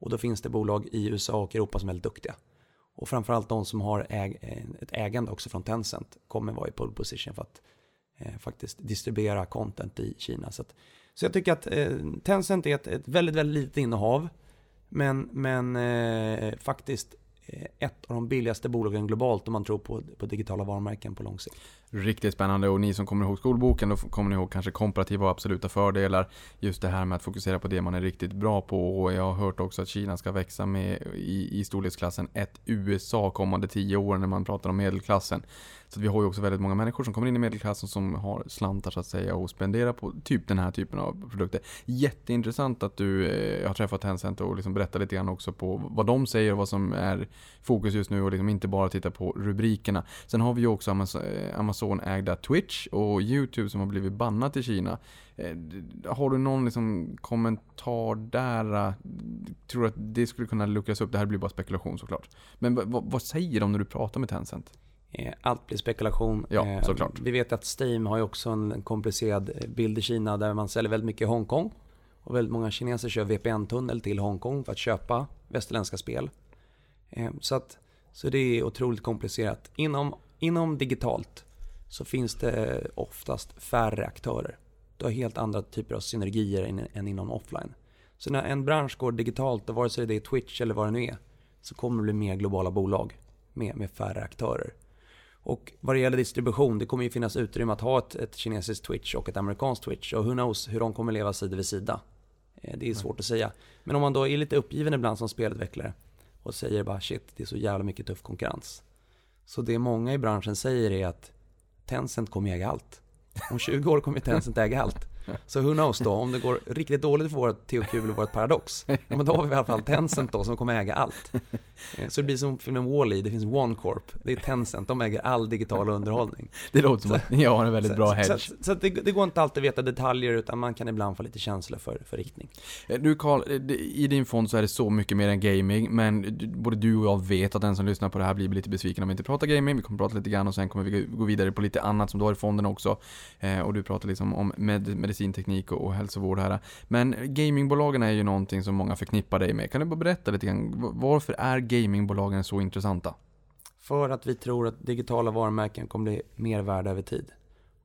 Och då finns det bolag i USA och Europa som är väldigt duktiga. Och framförallt de som har äg, eh, ett ägande också från Tencent kommer vara i pole position för att eh, faktiskt distribuera content i Kina. Så, att, så jag tycker att eh, Tencent är ett, ett väldigt, väldigt litet innehav. Men, men eh, faktiskt Eh, ett av de billigaste bolagen globalt om man tror på, på digitala varumärken på lång sikt. Riktigt spännande och ni som kommer ihåg skolboken, då kommer ni ihåg kanske komparativa och absoluta fördelar. Just det här med att fokusera på det man är riktigt bra på och jag har hört också att Kina ska växa med i, i storleksklassen ett USA kommande tio år när man pratar om medelklassen. Så att vi har ju också väldigt många människor som kommer in i medelklassen som har slantar så att säga och spenderar på typ den här typen av produkter. Jätteintressant att du eh, har träffat Tencent och liksom berättar lite grann också på vad de säger och vad som är fokus just nu och liksom inte bara titta på rubrikerna. Sen har vi ju också eh, Amazon-ägda Twitch och YouTube som har blivit bannat i Kina. Eh, har du någon liksom kommentar där? Tror du att det skulle kunna luckras upp? Det här blir bara spekulation såklart. Men vad, vad säger de när du pratar med Tencent? Eh, Allt blir spekulation. Ja, Eh, såklart. Vi vet att Steam har ju också en komplicerad eh, bild i Kina där man säljer väldigt mycket i Hongkong. Och väldigt många kineser kör VPN-tunnel till Hongkong för att köpa västerländska spel. Så, att, så det är otroligt komplicerat. Inom, inom digitalt så finns det oftast färre aktörer. Du har helt andra typer av synergier än, än inom offline. Så när en bransch går digitalt, och vare sig det är Twitch eller vad det nu är, så kommer det bli mer globala bolag med, med färre aktörer. Och vad det gäller distribution, det kommer ju finnas utrymme att ha ett, ett kinesiskt Twitch och ett amerikanskt Twitch. Och who knows hur de kommer leva sida vid sida. Eh, Det är svårt att säga. Men om man då är lite uppgiven ibland som spelutvecklare och säger bara shit, det är så jävla mycket tuff konkurrens. Så det många i branschen säger är att Tencent kommer äga allt. Om 20 år kommer Tencent äga allt. Så who knows då, om det går riktigt dåligt för vårt THQ eller vårt Paradox, ja, men då har vi i alla fall Tencent då som kommer äga allt. Eh, Så det blir som filmen Wall-E, det finns OneCorp, det är Tencent, de äger all digital underhållning. Det låter som att ni har en väldigt Så- bra så, hedge. Så, så att det, det går inte alltid att veta detaljer utan man kan ibland få lite känsla för, för riktning. Eh, Du Carl, eh, i din fond så är det så mycket mer än gaming, men både du och jag vet att den som lyssnar på det här blir lite besviken om vi inte pratar gaming. Vi kommer prata lite grann och sen kommer vi gå vidare på lite annat som du har i fonden också. Och du pratar liksom om med, medicinteknik och, och hälsovård här. Men gamingbolagen är ju någonting som många förknippar dig med. Kan du bara berätta lite grann, varför är gamingbolagen så intressanta? För att vi tror att digitala varumärken kommer bli mer värda över tid.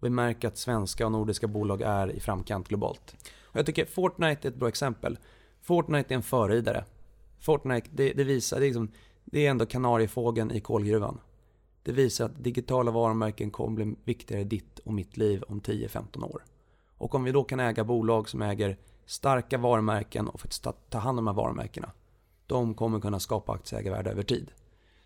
Vi märker att svenska och nordiska bolag är i framkant globalt. Och jag tycker Fortnite är ett bra exempel. Fortnite är en förridare. Fortnite, det, det visar, det är liksom, det är ändå kanariefågeln i kolgruvan. Det visar att digitala varumärken kommer bli viktigare i ditt och mitt liv om 10-15 år. Och om vi då kan äga bolag som äger starka varumärken och faktiskt ta, hand om de här varumärkena. De kommer kunna skapa aktieägarvärde över tid.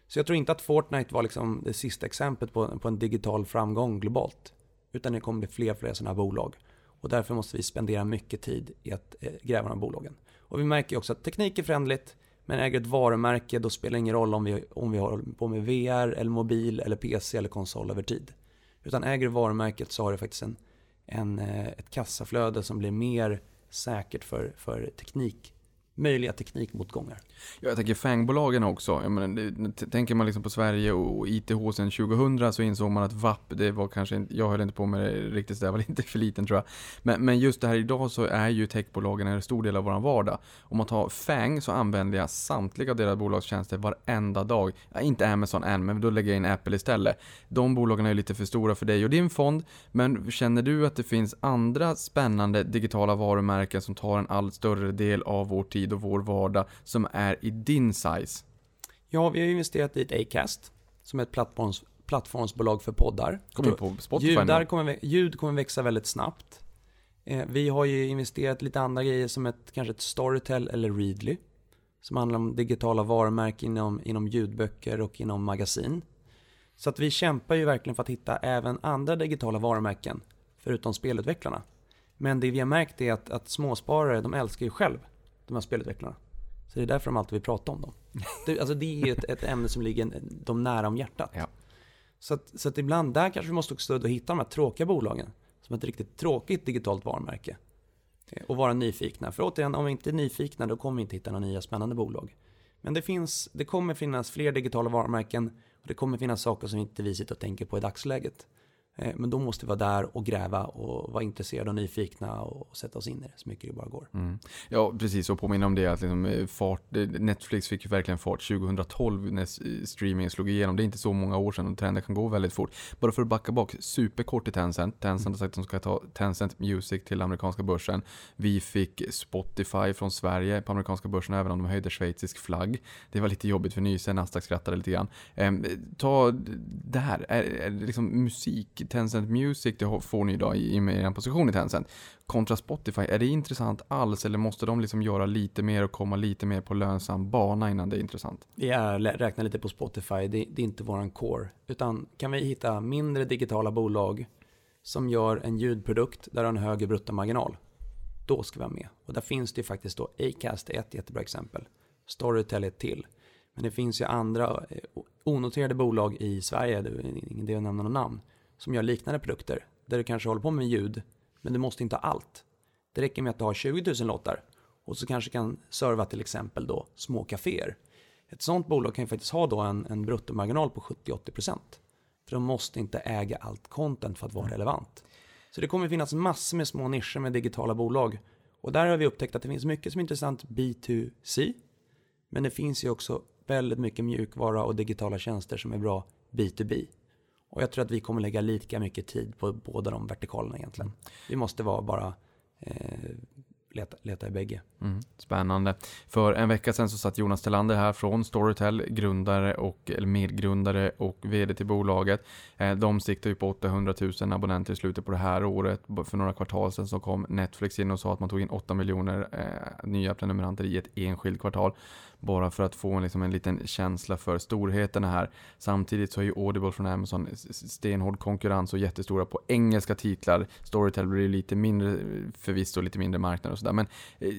Så jag tror inte att Fortnite var liksom det sista exemplet på, på en digital framgång globalt. Utan det kommer bli fler och fler sådana här bolag. Och därför måste vi spendera mycket tid i att eh, gräva de här bolagen. Och vi märker också att teknik är förändligt. Men äger ett varumärke då spelar det ingen roll om vi, om vi håller på med VR, eller mobil, eller PC eller konsol över tid. Utan äger du varumärket så har du faktiskt en, en, eh, ett kassaflöde som blir mer säkert för, för teknik, möjliga teknikmotgångar. Ja, jag tänker FANG-bolagen också. Jag menar, tänker man liksom på Sverige och ITH sedan 2000 så insåg man att VAP, det var kanske inte, jag höll inte på med det riktigt jag var lite för liten tror jag. Men, men just det här idag så är ju techbolagen en stor del av vår vardag. Om man tar FANG så använder jag samtliga deras bolagstjänster varenda dag. Ja, inte Amazon än, men då lägger jag in Apple istället. De bolagen är ju lite för stora för dig och din fond, men känner du att det finns andra spännande digitala varumärken som tar en allt större del av vår tid och vår vardag som är i din size? Ja, vi har investerat i ett Acast som är ett plattforms, plattformsbolag för poddar. Kommer på Spotify Ljudar kommer, ljud kommer växa väldigt snabbt. Eh, vi har ju investerat lite andra grejer som ett, kanske ett Storytel eller Readly. Som handlar om digitala varumärken inom, inom ljudböcker och inom magasin. Så att vi kämpar ju verkligen för att hitta även andra digitala varumärken förutom spelutvecklarna. Men det vi har märkt är att, att småsparare, de älskar ju själv de här spelutvecklarna. Så det är därför de alltid vill prata om dem. Det, alltså det är ett, ett ämne som ligger dem nära om hjärtat. Ja. Så, att, så att ibland där kanske vi måste också och hitta de här tråkiga bolagen. Som ett riktigt tråkigt digitalt varumärke. Eh, Och vara nyfikna. För återigen, om vi inte är nyfikna då kommer vi inte hitta några nya spännande bolag. Men det, finns, det kommer finnas fler digitala varumärken och det kommer finnas saker som inte vi sitter och tänker på i dagsläget. Eh, men då måste vi vara där och gräva och vara intresserade och nyfikna och sätta oss in i det så mycket det bara går. Mm. Ja, precis. Och påminna om det att liksom, eh, fart, eh, Netflix fick ju verkligen fart 2012 när streamingen slog igenom. Det är inte så många år sedan och trenden kan gå väldigt fort. Bara för att backa bak, superkort till Tencent. Tencent har sagt att de ska ta Tencent Music till amerikanska börsen. Vi fick Spotify från Sverige på amerikanska börsen även om de höjde schweizisk flagg. Det var lite jobbigt för Nyse, Nasdaq skrattade lite grann. Ehm, ta det här, är, är liksom musik, Tencent Music, det får ni idag i, och med er position i Tencent kontra Spotify, är det intressant alls eller måste de liksom göra lite mer och komma lite mer på lönsam bana innan det är intressant? Vi räknar lite på Spotify, det, det är inte våran core. Utan kan vi hitta mindre digitala bolag som gör en ljudprodukt där du har en högre bruttomarginal, då ska vi vara med. Och där finns det ju faktiskt då, Acast är ett jättebra exempel. Storytel är ett till. Men det finns ju andra eh, onoterade bolag i Sverige, det är ingen idé att nämna något namn, som gör liknande produkter. Där du kanske håller på med ljud, men du måste inte ha allt. Det räcker med att du har 20 000 låtar och så kanske kan serva till exempel då små kaféer. Ett sånt bolag kan ju faktiskt ha då en, en bruttomarginal på 70-80%. För de måste inte äga allt content för att vara relevant. Så det kommer finnas massor med små nischer med digitala bolag. Och där har vi upptäckt att det finns mycket som är intressant B2C. Men det finns ju också väldigt mycket mjukvara och digitala tjänster som är bra B2B. Och jag tror att vi kommer lägga lika mycket tid på båda de vertikalerna egentligen. Vi måste vara bara eh, leta, leta i bägge. Mm, spännande. För en vecka sedan så satt Jonas Telander här från Storytel, grundare och, eller medgrundare och VD till bolaget. Eh, De siktar ju på 800 000 abonnenter i slutet på det här året. För några kvartal sedan så kom Netflix in och sa att man tog in 8 miljoner eh, nya prenumeranter i ett enskilt kvartal. Bara för att få en, liksom en liten känsla för storheterna här. Samtidigt så är ju Audible från Amazon stenhård konkurrens och jättestora på engelska titlar. Storytel blir lite mindre förvisso, lite mindre marknad och sådär. Men eh,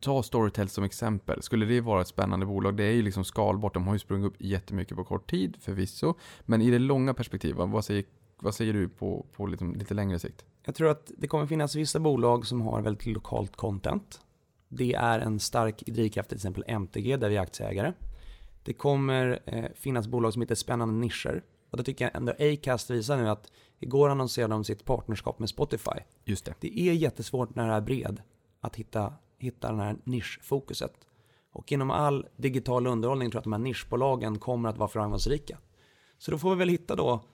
ta Storytel som exempel. Skulle det vara ett spännande bolag? Det är ju liksom skalbart. De har ju sprungit upp jättemycket på kort tid förvisso. Men i det långa perspektivet, vad säger, vad säger du på, på liksom lite längre sikt? Jag tror att det kommer finnas vissa bolag som har väldigt lokalt content. Det är en stark drivkraft till exempel MTG där vi är aktieägare. Det kommer eh, finnas bolag som hittar spännande nischer. Och det tycker jag ändå Acast visar nu att igår annonserade de sitt partnerskap med Spotify. Just det. Det är jättesvårt när det är bred att hitta, hitta den här nischfokuset. Och inom all digital underhållning tror jag att de här nischbolagen kommer att vara framgångsrika. Så då får vi väl hitta då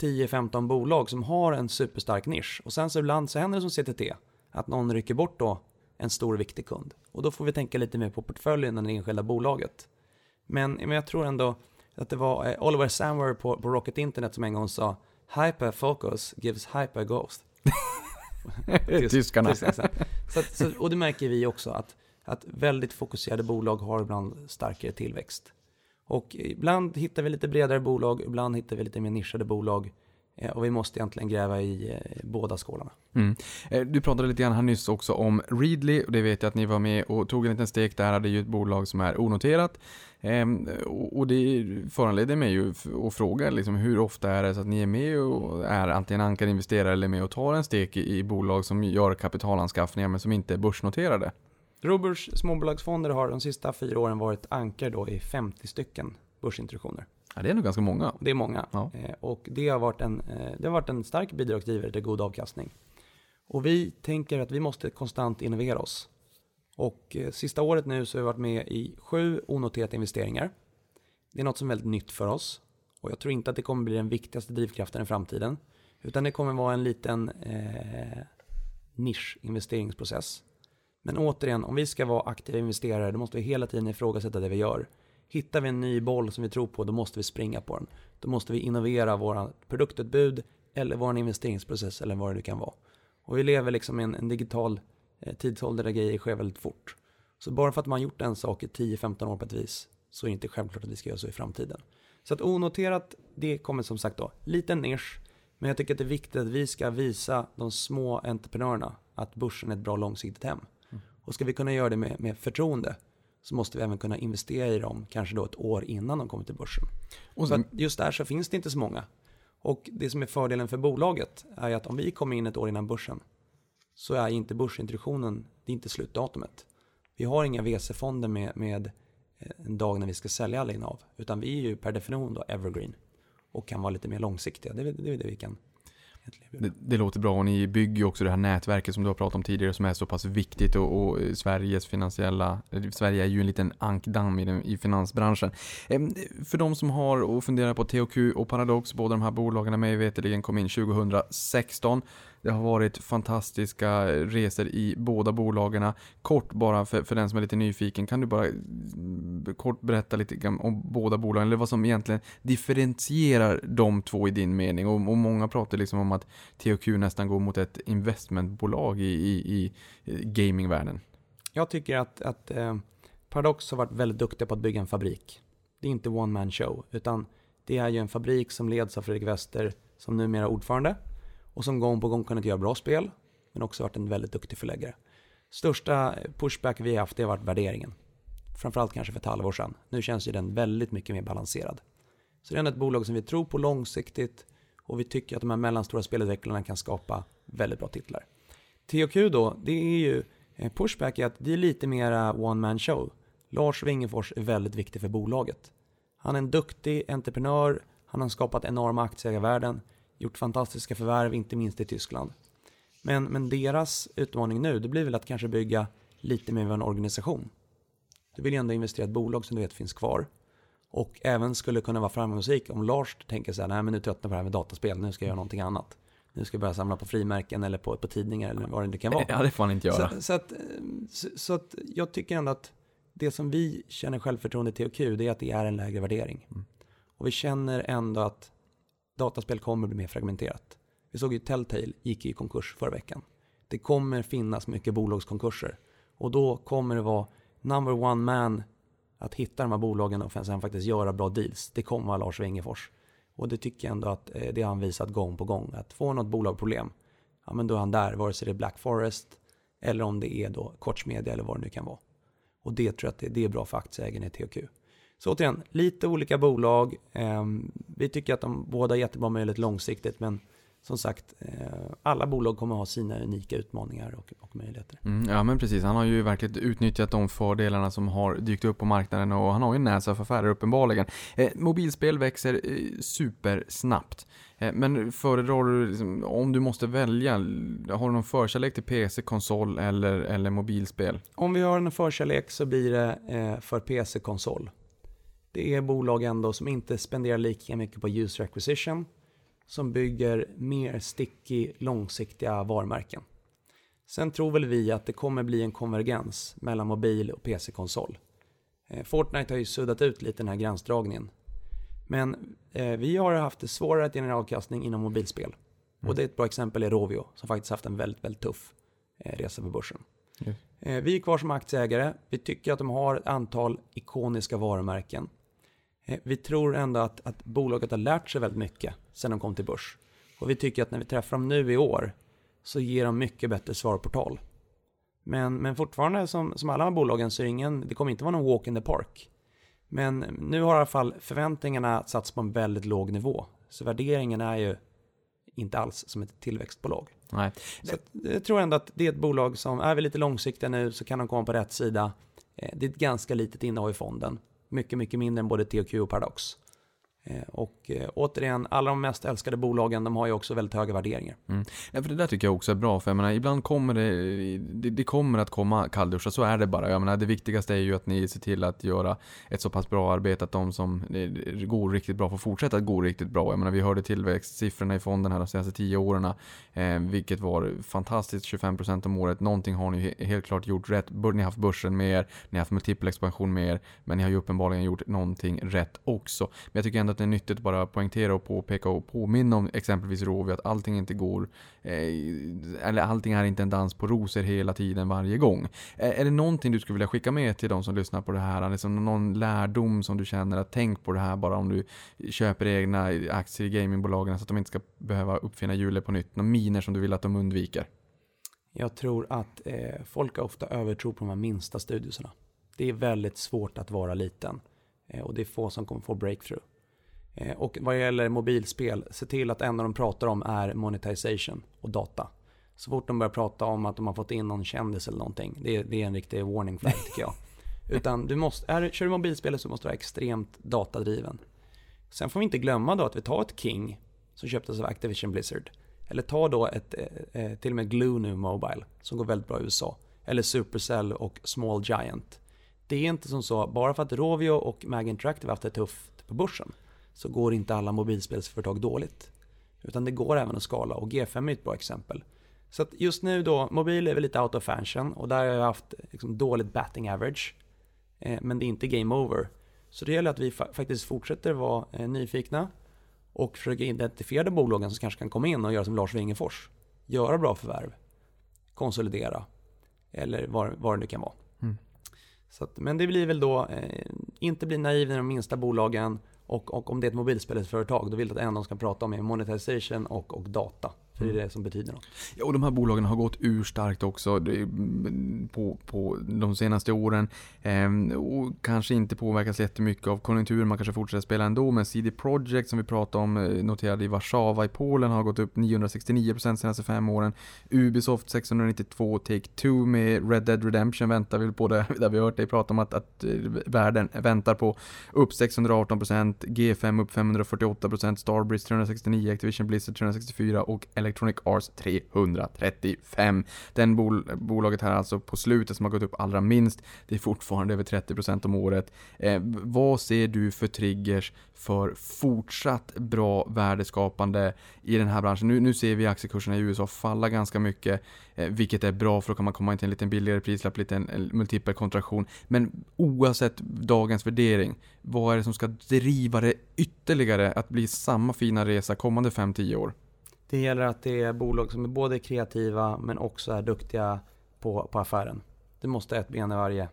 10-15 bolag som har en superstark nisch. Och sen så ibland så händer det som CTT, att någon rycker bort då en stor och viktig kund. Och då får vi tänka lite mer på portföljen än det enskilda bolaget. Men, men jag tror ändå att det var eh, Oliver Samwer på, på Rocket Internet som en gång sa Hyper focus gives hyper ghost. Tysk- Tyskarna. tysk accent. så, att- så, och det märker vi också att, att väldigt fokuserade bolag har ibland starkare tillväxt. Och ibland hittar vi lite bredare bolag, ibland hittar vi lite mer nischade bolag. Eh, Och vi måste egentligen gräva i eh, båda skålarna. Mm. Eh, Du pratade lite grann här nyss också om Readly och det vet jag att ni var med och tog en liten stek där. Det är ju ett bolag som är onoterat. Ehm, och det föranleder mig ju att fråga liksom, hur ofta är det så att ni är med och är antingen ankarinvesterare eller med och tar en stek i, i bolag som gör kapitalanskaffningar men som inte är börsnoterade? Roburs småbolagsfonder har de sista fyra åren varit ankar då i 50 stycken börsintroduktioner. Ja, det är nog ganska många. Det är många. Ja. Eh, och det har, varit en, eh, det har varit en stark bidragsgivare till god avkastning. Och vi tänker att vi måste konstant innovera oss. Och eh, sista året nu så har vi varit med i sju onoterade investeringar. Det är något som är väldigt nytt för oss. Och jag tror inte att det kommer bli den viktigaste drivkraften i framtiden. Utan det kommer vara en liten eh, nischinvesteringsprocess. Men återigen, om vi ska vara aktiva investerare, då måste vi hela tiden ifrågasätta det vi gör. Hittar vi en ny boll som vi tror på, då måste vi springa på den. Då måste vi innovera våra produktutbud eller vår investeringsprocess eller vad det kan vara. Och vi lever liksom i en, en digital eh, tidsålder där grejer sker väldigt fort. Så bara för att man har gjort en sak i 10-15 år på ett vis så är det inte självklart att vi ska göra så i framtiden. Så att onoterat, det kommer som sagt då, liten nisch. Men jag tycker att det är viktigt att vi ska visa de små entreprenörerna att börsen är ett bra långsiktigt hem. Och ska vi kunna göra det med, med förtroende så måste vi även kunna investera i dem kanske då ett år innan de kommer till börsen. Och Så just där så finns det inte så många. Och det som är fördelen för bolaget är att om vi kommer in ett år innan börsen så är inte börsintroduktionen, det är inte slutdatumet. Vi har inga VC-fonder med, med eh, en dag när vi ska sälja alla innehav, utan vi är ju per definition då evergreen och kan vara lite mer långsiktiga. Det är det, vi kan. Det, det låter bra och ni bygger ju också det här nätverket som du har pratat om tidigare som är så pass viktigt och, och Sveriges finansiella, Sverige är ju en liten ankdamm i, den, i finansbranschen. Em, För de som har och funderar på THQ och Paradox, båda de här bolagen mig veterligen kom in 2016. Det har varit fantastiska resor i båda bolagen. Kort bara för, för den som är lite nyfiken, kan du bara mm, kort berätta lite grann om båda bolagen, eller vad som egentligen differentierar de två i din mening? Och, och många pratar liksom om att THQ nästan går mot ett investmentbolag i, i, i eh, gamingvärlden. Jag tycker att, att eh, Paradox har varit väldigt duktiga på att bygga en fabrik. Det är inte one man show, utan det är ju en fabrik som leds av Fredrik Wester som numera är ordförande och som gång på gång kunnat göra bra spel, men också varit en väldigt duktig förläggare. Största pushback vi har haft det har varit värderingen. Framförallt kanske för ett halvår sedan. Nu känns ju den väldigt mycket mer balanserad. Så det är ändå ett bolag som vi tror på långsiktigt och vi tycker att de här mellanstora spelutvecklarna kan skapa väldigt bra titlar. THQ då, det är ju eh, pushback är att det är lite mera one man show. Lars Wingefors är väldigt viktig för bolaget. Han är en duktig entreprenör, han har skapat enorma aktieägarvärden, gjort fantastiska förvärv, inte minst i Tyskland. Men, men deras utmaning nu, det blir väl att kanske bygga lite mer av en organisation. Du vill ju ändå investera i ett bolag som du vet finns kvar. Och även skulle kunna vara framgångsrik om Lars tänker så här, nej men nu tröttnar jag på det här med dataspel, nu ska jag göra någonting annat. Nu ska jag börja samla på frimärken eller på, på tidningar eller vad det nu kan vara. Ja, det får han inte göra. Så, så, att, eh, så, så att jag tycker ändå att det som vi känner självförtroende till THQ, det är att det är en lägre värdering. Mm. Och vi känner ändå att dataspel kommer bli mer fragmenterat. Vi såg ju Telltale gick i konkurs förra veckan. Det kommer finnas mycket bolagskonkurser. Och då kommer det vara number one man att hitta de här bolagen och sen faktiskt göra bra deals. Det kommer vara Lars Wingefors. Och det tycker jag ändå att eh, det har han visat gång på gång. Att få något bolag problem, ja men då är han där, vare sig det är Black Forest eller om det är då Koch Media eller vad det nu kan vara. Och det tror jag att det, det är bra för aktieägarna i THQ. Så återigen, lite olika bolag. Ehm, vi tycker att de båda har jättebra möjlighet långsiktigt, men som sagt, eh, alla bolag kommer ha sina unika utmaningar och, och möjligheter. Mm, ja men precis, han har ju verkligen utnyttjat de fördelarna som har dykt upp på marknaden och han har ju näsa för affärer uppenbarligen. Eh, mobilspel växer eh, supersnabbt. Eh, men föredrar du, liksom, om du måste välja, har du någon förkärlek till PC, konsol eller, eller mobilspel? Om vi har en förkärlek så blir det eh, för PC-konsol. Det är bolag ändå som inte spenderar lika mycket på user acquisition, som bygger mer sticky, långsiktiga varumärken. Sen tror väl vi att det kommer bli en konvergens mellan mobil och PC-konsol. Eh, Fortnite har ju suddat ut lite den här gränsdragningen. Men eh, vi har haft det svårare att generera avkastning inom mobilspel. Och det är ett bra exempel är Rovio som faktiskt haft en väldigt, väldigt tuff eh, resa på börsen. Eh, vi är kvar som aktieägare. Vi tycker att de har ett antal ikoniska varumärken. Eh, vi tror ändå att, att bolaget har lärt sig väldigt mycket sedan de kom till börs. Och vi tycker att när vi träffar dem nu i år så ger de mycket bättre svarportal. Men, men fortfarande som, som alla de här bolagen så är det ingen, det kommer inte vara någon walk in the park. Men nu har i alla fall förväntningarna satts på en väldigt låg nivå. Så värderingen är ju inte alls som ett tillväxtbolag. Nej. Så att, jag tror ändå att det är ett bolag som är vi lite långsiktiga nu så kan de komma på rätt sida. Eh, Det är ett ganska litet innehav i fonden. Mycket, mycket mindre än både THQ och Paradox. Eh, och eh, återigen, alla de mest älskade bolagen, de har ju också väldigt höga värderingar. Mm. Ja, för det där tycker jag också är bra, för jag menar, ibland kommer det, det, det kommer att komma kallduschar, så är det bara. Jag menar, det viktigaste är ju att ni ser till att göra ett så pass bra arbete att de som går riktigt bra får fortsätta att gå riktigt bra. Jag menar, vi hörde tillväxtsiffrorna i fonden här de senaste tio åren, eh, vilket var fantastiskt, 25% om året. Någonting har ni helt klart gjort rätt. Ni har haft börsen med er. ni har haft multipelexpansion er, men ni har ju uppenbarligen gjort någonting rätt också. Men jag tycker ändå att det är nyttigt att bara poängtera och påpeka och påminna om exempelvis Rovio att allting inte går, eh, eller allting är inte en dans på rosor hela tiden varje gång. Eh, är det någonting du skulle vilja skicka med till de som lyssnar på det här? Liksom någon lärdom som du känner att tänk på det här bara om du köper egna aktier i gamingbolagen så att de inte ska behöva uppfinna hjulet på nytt. Några miner som du vill att de undviker. Jag tror att eh, folk har ofta övertro på de här minsta studierna. Det är väldigt svårt att vara liten eh, och det är få som kommer få breakthrough. Eh, och vad gäller mobilspel, se till att en av de pratar om är monetization och data. Så fort de börjar prata om att de har fått in någon kändis eller någonting, det är, det är en riktig warning flag tycker jag. Utan du måste, är, kör du mobilspel så måste du vara extremt datadriven. Sen får vi inte glömma då att vi tar ett King som köptes av Activision Blizzard. Eller ta då ett, eh, eh, till och med Glue nu Mobile som går väldigt bra i USA. Eller Supercell och Small Giant. Det är inte som så, bara för att Rovio och Mag Interactive har haft det tufft på börsen så går inte alla mobilspelsföretag dåligt. Utan det går även att skala och G5 är ett bra exempel. Så att just nu då, mobil är väl lite out of fashion och där har jag haft liksom dåligt batting average. Eh, men det är inte game over. Så det gäller att vi fa- faktiskt fortsätter vara eh, nyfikna och försöker identifiera de bolagen som kanske kan komma in och göra som Lars Wingefors. Göra bra förvärv, konsolidera eller vad, vad det nu kan vara. Mm. Så att, men det blir väl då, eh, inte bli naiv i de minsta bolagen och, och om det är ett mobilspelsföretag då vill du att en av dem ska prata om är monetization och, och data. För det är det som betyder något. Ja, och de här bolagen har gått ur starkt också mm, på, på de senaste åren. Ehm, och kanske inte påverkas jättemycket av konjunkturen, man kanske fortsätter spela ändå. Men CD Projekt som vi pratade om, eh, noterade i Warszawa i Polen, har gått upp 969% de senaste fem åren. Ubisoft 692, Take-Two med Red Dead Redemption väntar vi på det, där vi har hört dig prata om att, att eh, världen väntar på. Upp 618%, G5 upp 548%, Starbreeze 369, Activision Blizzard 364 och Electronic Arts 335. Den bol bolaget här alltså på slutet som har gått upp allra minst. Det är fortfarande över 30% om året. Eh, vad ser du för triggers för fortsatt bra värdeskapande i den här branschen? Nu, nu ser vi aktiekurserna i USA falla ganska mycket, eh, vilket är bra för då kan man komma in till en lite billigare prislapp, lite en, en multipel kontraktion. Men oavsett dagens värdering, vad är det som ska driva det ytterligare att bli samma fina resa kommande 5-10 år? Det gäller att det är bolag som är både kreativa men också är duktiga på, på affären. Det måste ha ett ben i varje.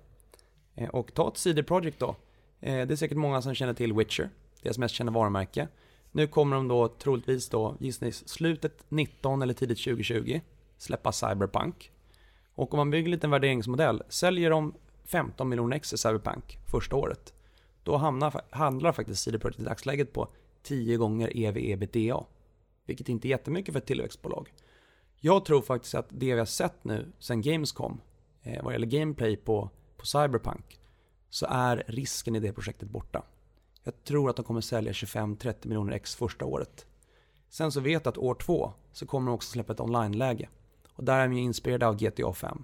Eh, Och ta ett CD Projekt då. Eh, Det är säkert många som känner till Witcher, deras mest kända varumärke. Nu kommer de då troligtvis då, gissnings, slutet 19 eller tidigt 2020 släppa Cyberpunk. Och om man bygger en liten värderingsmodell, säljer de 15 miljoner ex i Cyberpunk första året, då hamnar, handlar faktiskt CD Projekt i dagsläget på 10 gånger EV ebitda vilket inte är jättemycket för ett tillväxtbolag. Jag tror faktiskt att det vi har sett nu sen Gamescom, eh, vad gäller gameplay på, på Cyberpunk, så är risken i det projektet borta. Jag tror att de kommer sälja 25-30 miljoner ex första året. Sen så vet jag att år två så kommer de också släppa ett online-läge. Och där är de ju inspirerade av GTA 5.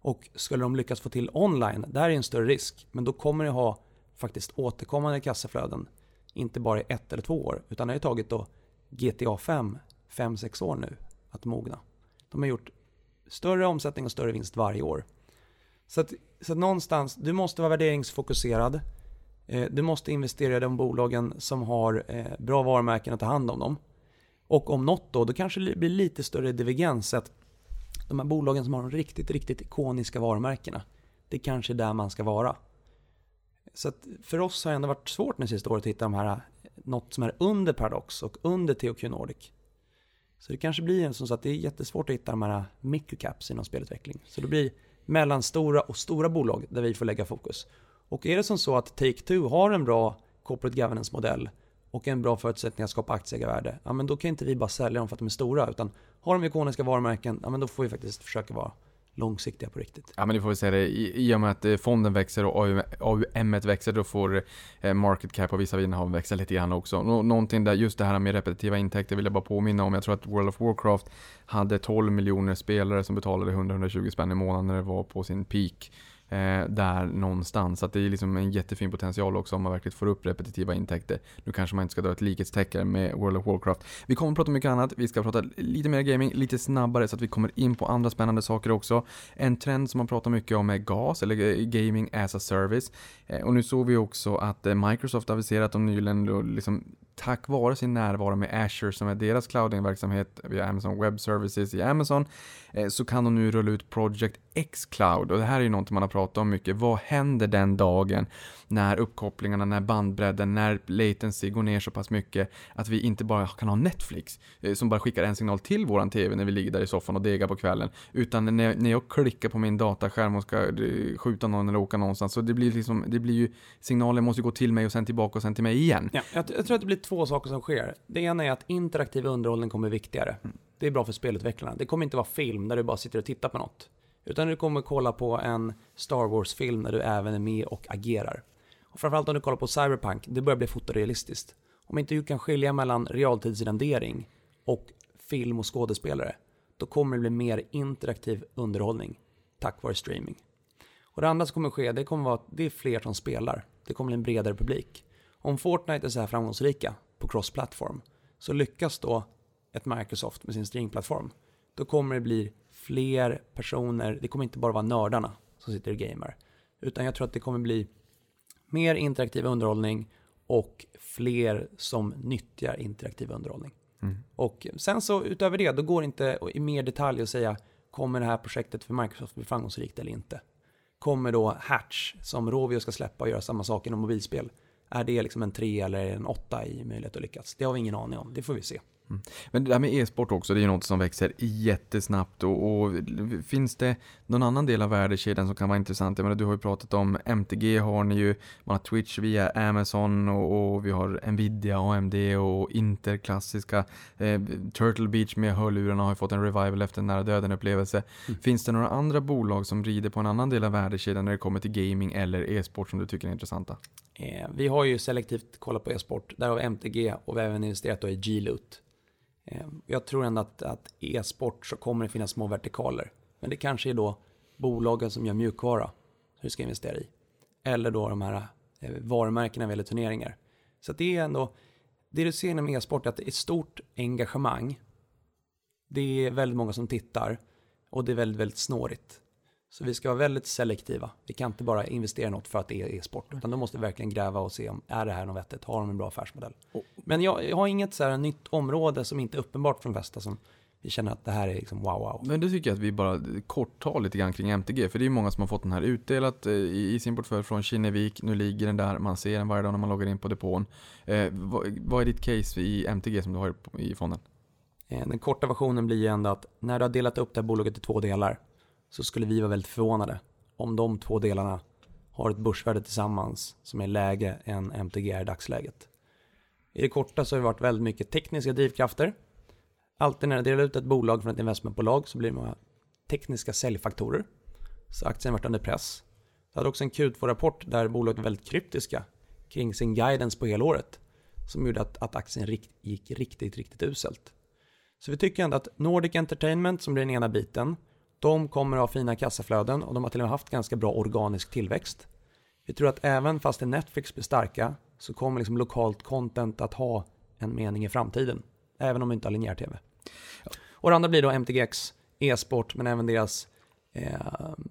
Och skulle de lyckas få till online, där är en större risk. Men då kommer de ha faktiskt återkommande kassaflöden. Inte bara i ett eller två år, utan det har ju tagit då GTA 5 5-6 år nu att mogna. De har gjort större omsättning och större vinst varje år. Så att, så att någonstans, du måste vara värderingsfokuserad. Eh, du måste investera i de bolagen som har eh, bra varumärken att ta hand om dem. Och om något då, då kanske det blir lite större divergens. Att de här bolagen som har de riktigt, riktigt ikoniska varumärkena. Det kanske är där man ska vara. Så att för oss har det ändå varit svårt det sista året att hitta de här, något som är under Paradox och under THQ Nordic. Så det kanske blir en sån så att det är jättesvårt att hitta de här microcaps inom spelutveckling. Så det blir mellanstora och stora bolag där vi får lägga fokus. Och är det som så att Take-Two har en bra corporate governance-modell och en bra förutsättning att skapa aktieägarvärde, ja men då kan inte vi bara sälja dem för att de är stora, utan har de ikoniska varumärken, ja men då får vi faktiskt försöka vara långsiktiga på riktigt. Ja men det får vi säga det, I, i och med att eh, fonden växer och AUM växer då får eh, market cap och vissa innehav växa lite grann också. Nå någonting där, just det här med repetitiva intäkter vill jag bara påminna om. Jag tror att World of Warcraft hade 12 miljoner spelare som betalade 100-120 spänn i månaden när det var på sin peak eh, där någonstans. Så det är liksom en jättefin potential också om man verkligen får upp repetitiva intäkter. Nu kanske man inte ska dra ett likhetstecken med World of Warcraft. Vi kommer att prata mycket annat. Vi ska prata lite mer gaming, lite snabbare så att vi kommer in på andra spännande saker också. En trend som man pratar mycket om är GAS, eller eh, Gaming as a Service. Eh, och nu såg vi också att eh, Microsoft aviserat om nyligen liksom tack vare sin närvaro med Azure som är deras clouding-verksamhet via Amazon Web Services i Amazon eh, så kan de nu rulla ut Project X Cloud och det här är ju någonting man har pratat om mycket. Vad händer den dagen när uppkopplingarna, när bandbredden, när latency går ner så pass mycket att vi inte bara kan ha Netflix eh, som bara skickar en signal till våran TV när vi ligger där i soffan och degar på kvällen utan när, när jag klickar på min dataskärm och ska eh, skjuta någon eller åka någonstans så det blir liksom, det blir ju signalen måste gå till mig och sen tillbaka och sen till mig igen. Ja, jag, jag tror att det blir två saker som sker. Det ena är att interaktiv underhållning kommer viktigare. Mm. Det är bra för spelutvecklarna. Det kommer inte vara film där du bara sitter och tittar på något. Utan du kommer kolla på en Star Wars-film där du även är med och agerar. Och framförallt om du kollar på Cyberpunk, det börjar bli fotorealistiskt. Om inte du kan skilja mellan realtidsrendering och film och skådespelare, då kommer det bli mer interaktiv underhållning tack vare streaming. Och det andra som kommer ske, det kommer vara att det är fler som spelar. Det kommer bli en bredare publik. Om Fortnite är så här framgångsrika på cross-platform, så lyckas då ett Microsoft med sin streamingplattform, då kommer det bli fler personer, det kommer inte bara vara nördarna som sitter och gamer, utan jag tror att det kommer bli mer interaktiv underhållning och fler som nyttjar interaktiv underhållning. Mm. Och sen så utöver det, då går det inte i mer detalj att säga kommer det här projektet för Microsoft bli framgångsrikt eller inte? Kommer då Hatch, som Rovio ska släppa och göra samma sak inom mobilspel, är det liksom en 3 eller en 8 i möjlighet att lyckas? Det har vi ingen aning om, det får vi se. Mm. Men det där med e-sport också, det är ju något som växer jättesnabbt och, och, finns det någon annan del av värdekedjan som kan vara intressant? Jag menar, du har ju pratat om MTG har ni ju, man har Twitch via Amazon och, och vi har Nvidia, AMD och Inter klassiska. Eh, Turtle Beach med hörlurarna har ju fått en revival efter en nära döden upplevelse. Mm. Finns det några andra bolag som rider på en annan del av värdekedjan när det kommer till gaming eller e-sport som du tycker är intressanta? Eh, vi har ju selektivt kollat på e-sport, där har vi MTG och vi har även investerat i G-Loot. Eh, jag tror ändå att, att e-sport så kommer det finnas små vertikaler. Men det kanske är då bolagen som gör mjukvara som du ska investera i. Eller då de här eh, varumärkena vad turneringar. Så det är ändå, det du ser inom e-sport är att det är stort engagemang. Det är väldigt många som tittar och det är väldigt, väldigt snårigt. Så vi ska vara väldigt selektiva. Vi kan inte bara investera i något för att det är e-sport. Utan då måste vi verkligen gräva och se om är det här något vettigt? Har de en bra affärsmodell? Men jag, jag har inget så här nytt område som inte är uppenbart från Västa som vi känner att det här är liksom wow wow. Men då tycker jag att vi bara kort tar lite grann kring MTG. För det är ju många som har fått den här utdelat eh, i, i sin portfölj från Kinnevik. Nu ligger den där, man ser den varje dag när man loggar in på depån. Eh, vad, vad, är ditt case i MTG som du har i fonden? Eh, den korta versionen blir ju ändå att när du har delat upp det här bolaget i två delar så skulle vi vara väldigt förvånade om de två delarna har ett börsvärde tillsammans som är lägre än MTG är i dagsläget. I det korta så har det varit väldigt mycket tekniska drivkrafter. Alltid när det delar ut ett bolag från ett investmentbolag så blir det många tekniska säljfaktorer. Så aktien har varit under press. Det hade också en Q2-rapport där bolaget var väldigt kryptiska kring sin guidance på helåret som gjorde att, att aktien rikt, gick riktigt, riktigt uselt. Så vi tycker ändå att Nordic Entertainment som blir den ena biten de kommer att ha fina kassaflöden och de har till och med haft ganska bra organisk tillväxt. Vi tror att även fast Netflix blir starka så kommer liksom lokalt content att ha en mening i framtiden. Även om vi inte har linjär tv. Och det andra blir då MTGX e-sport men även deras eh,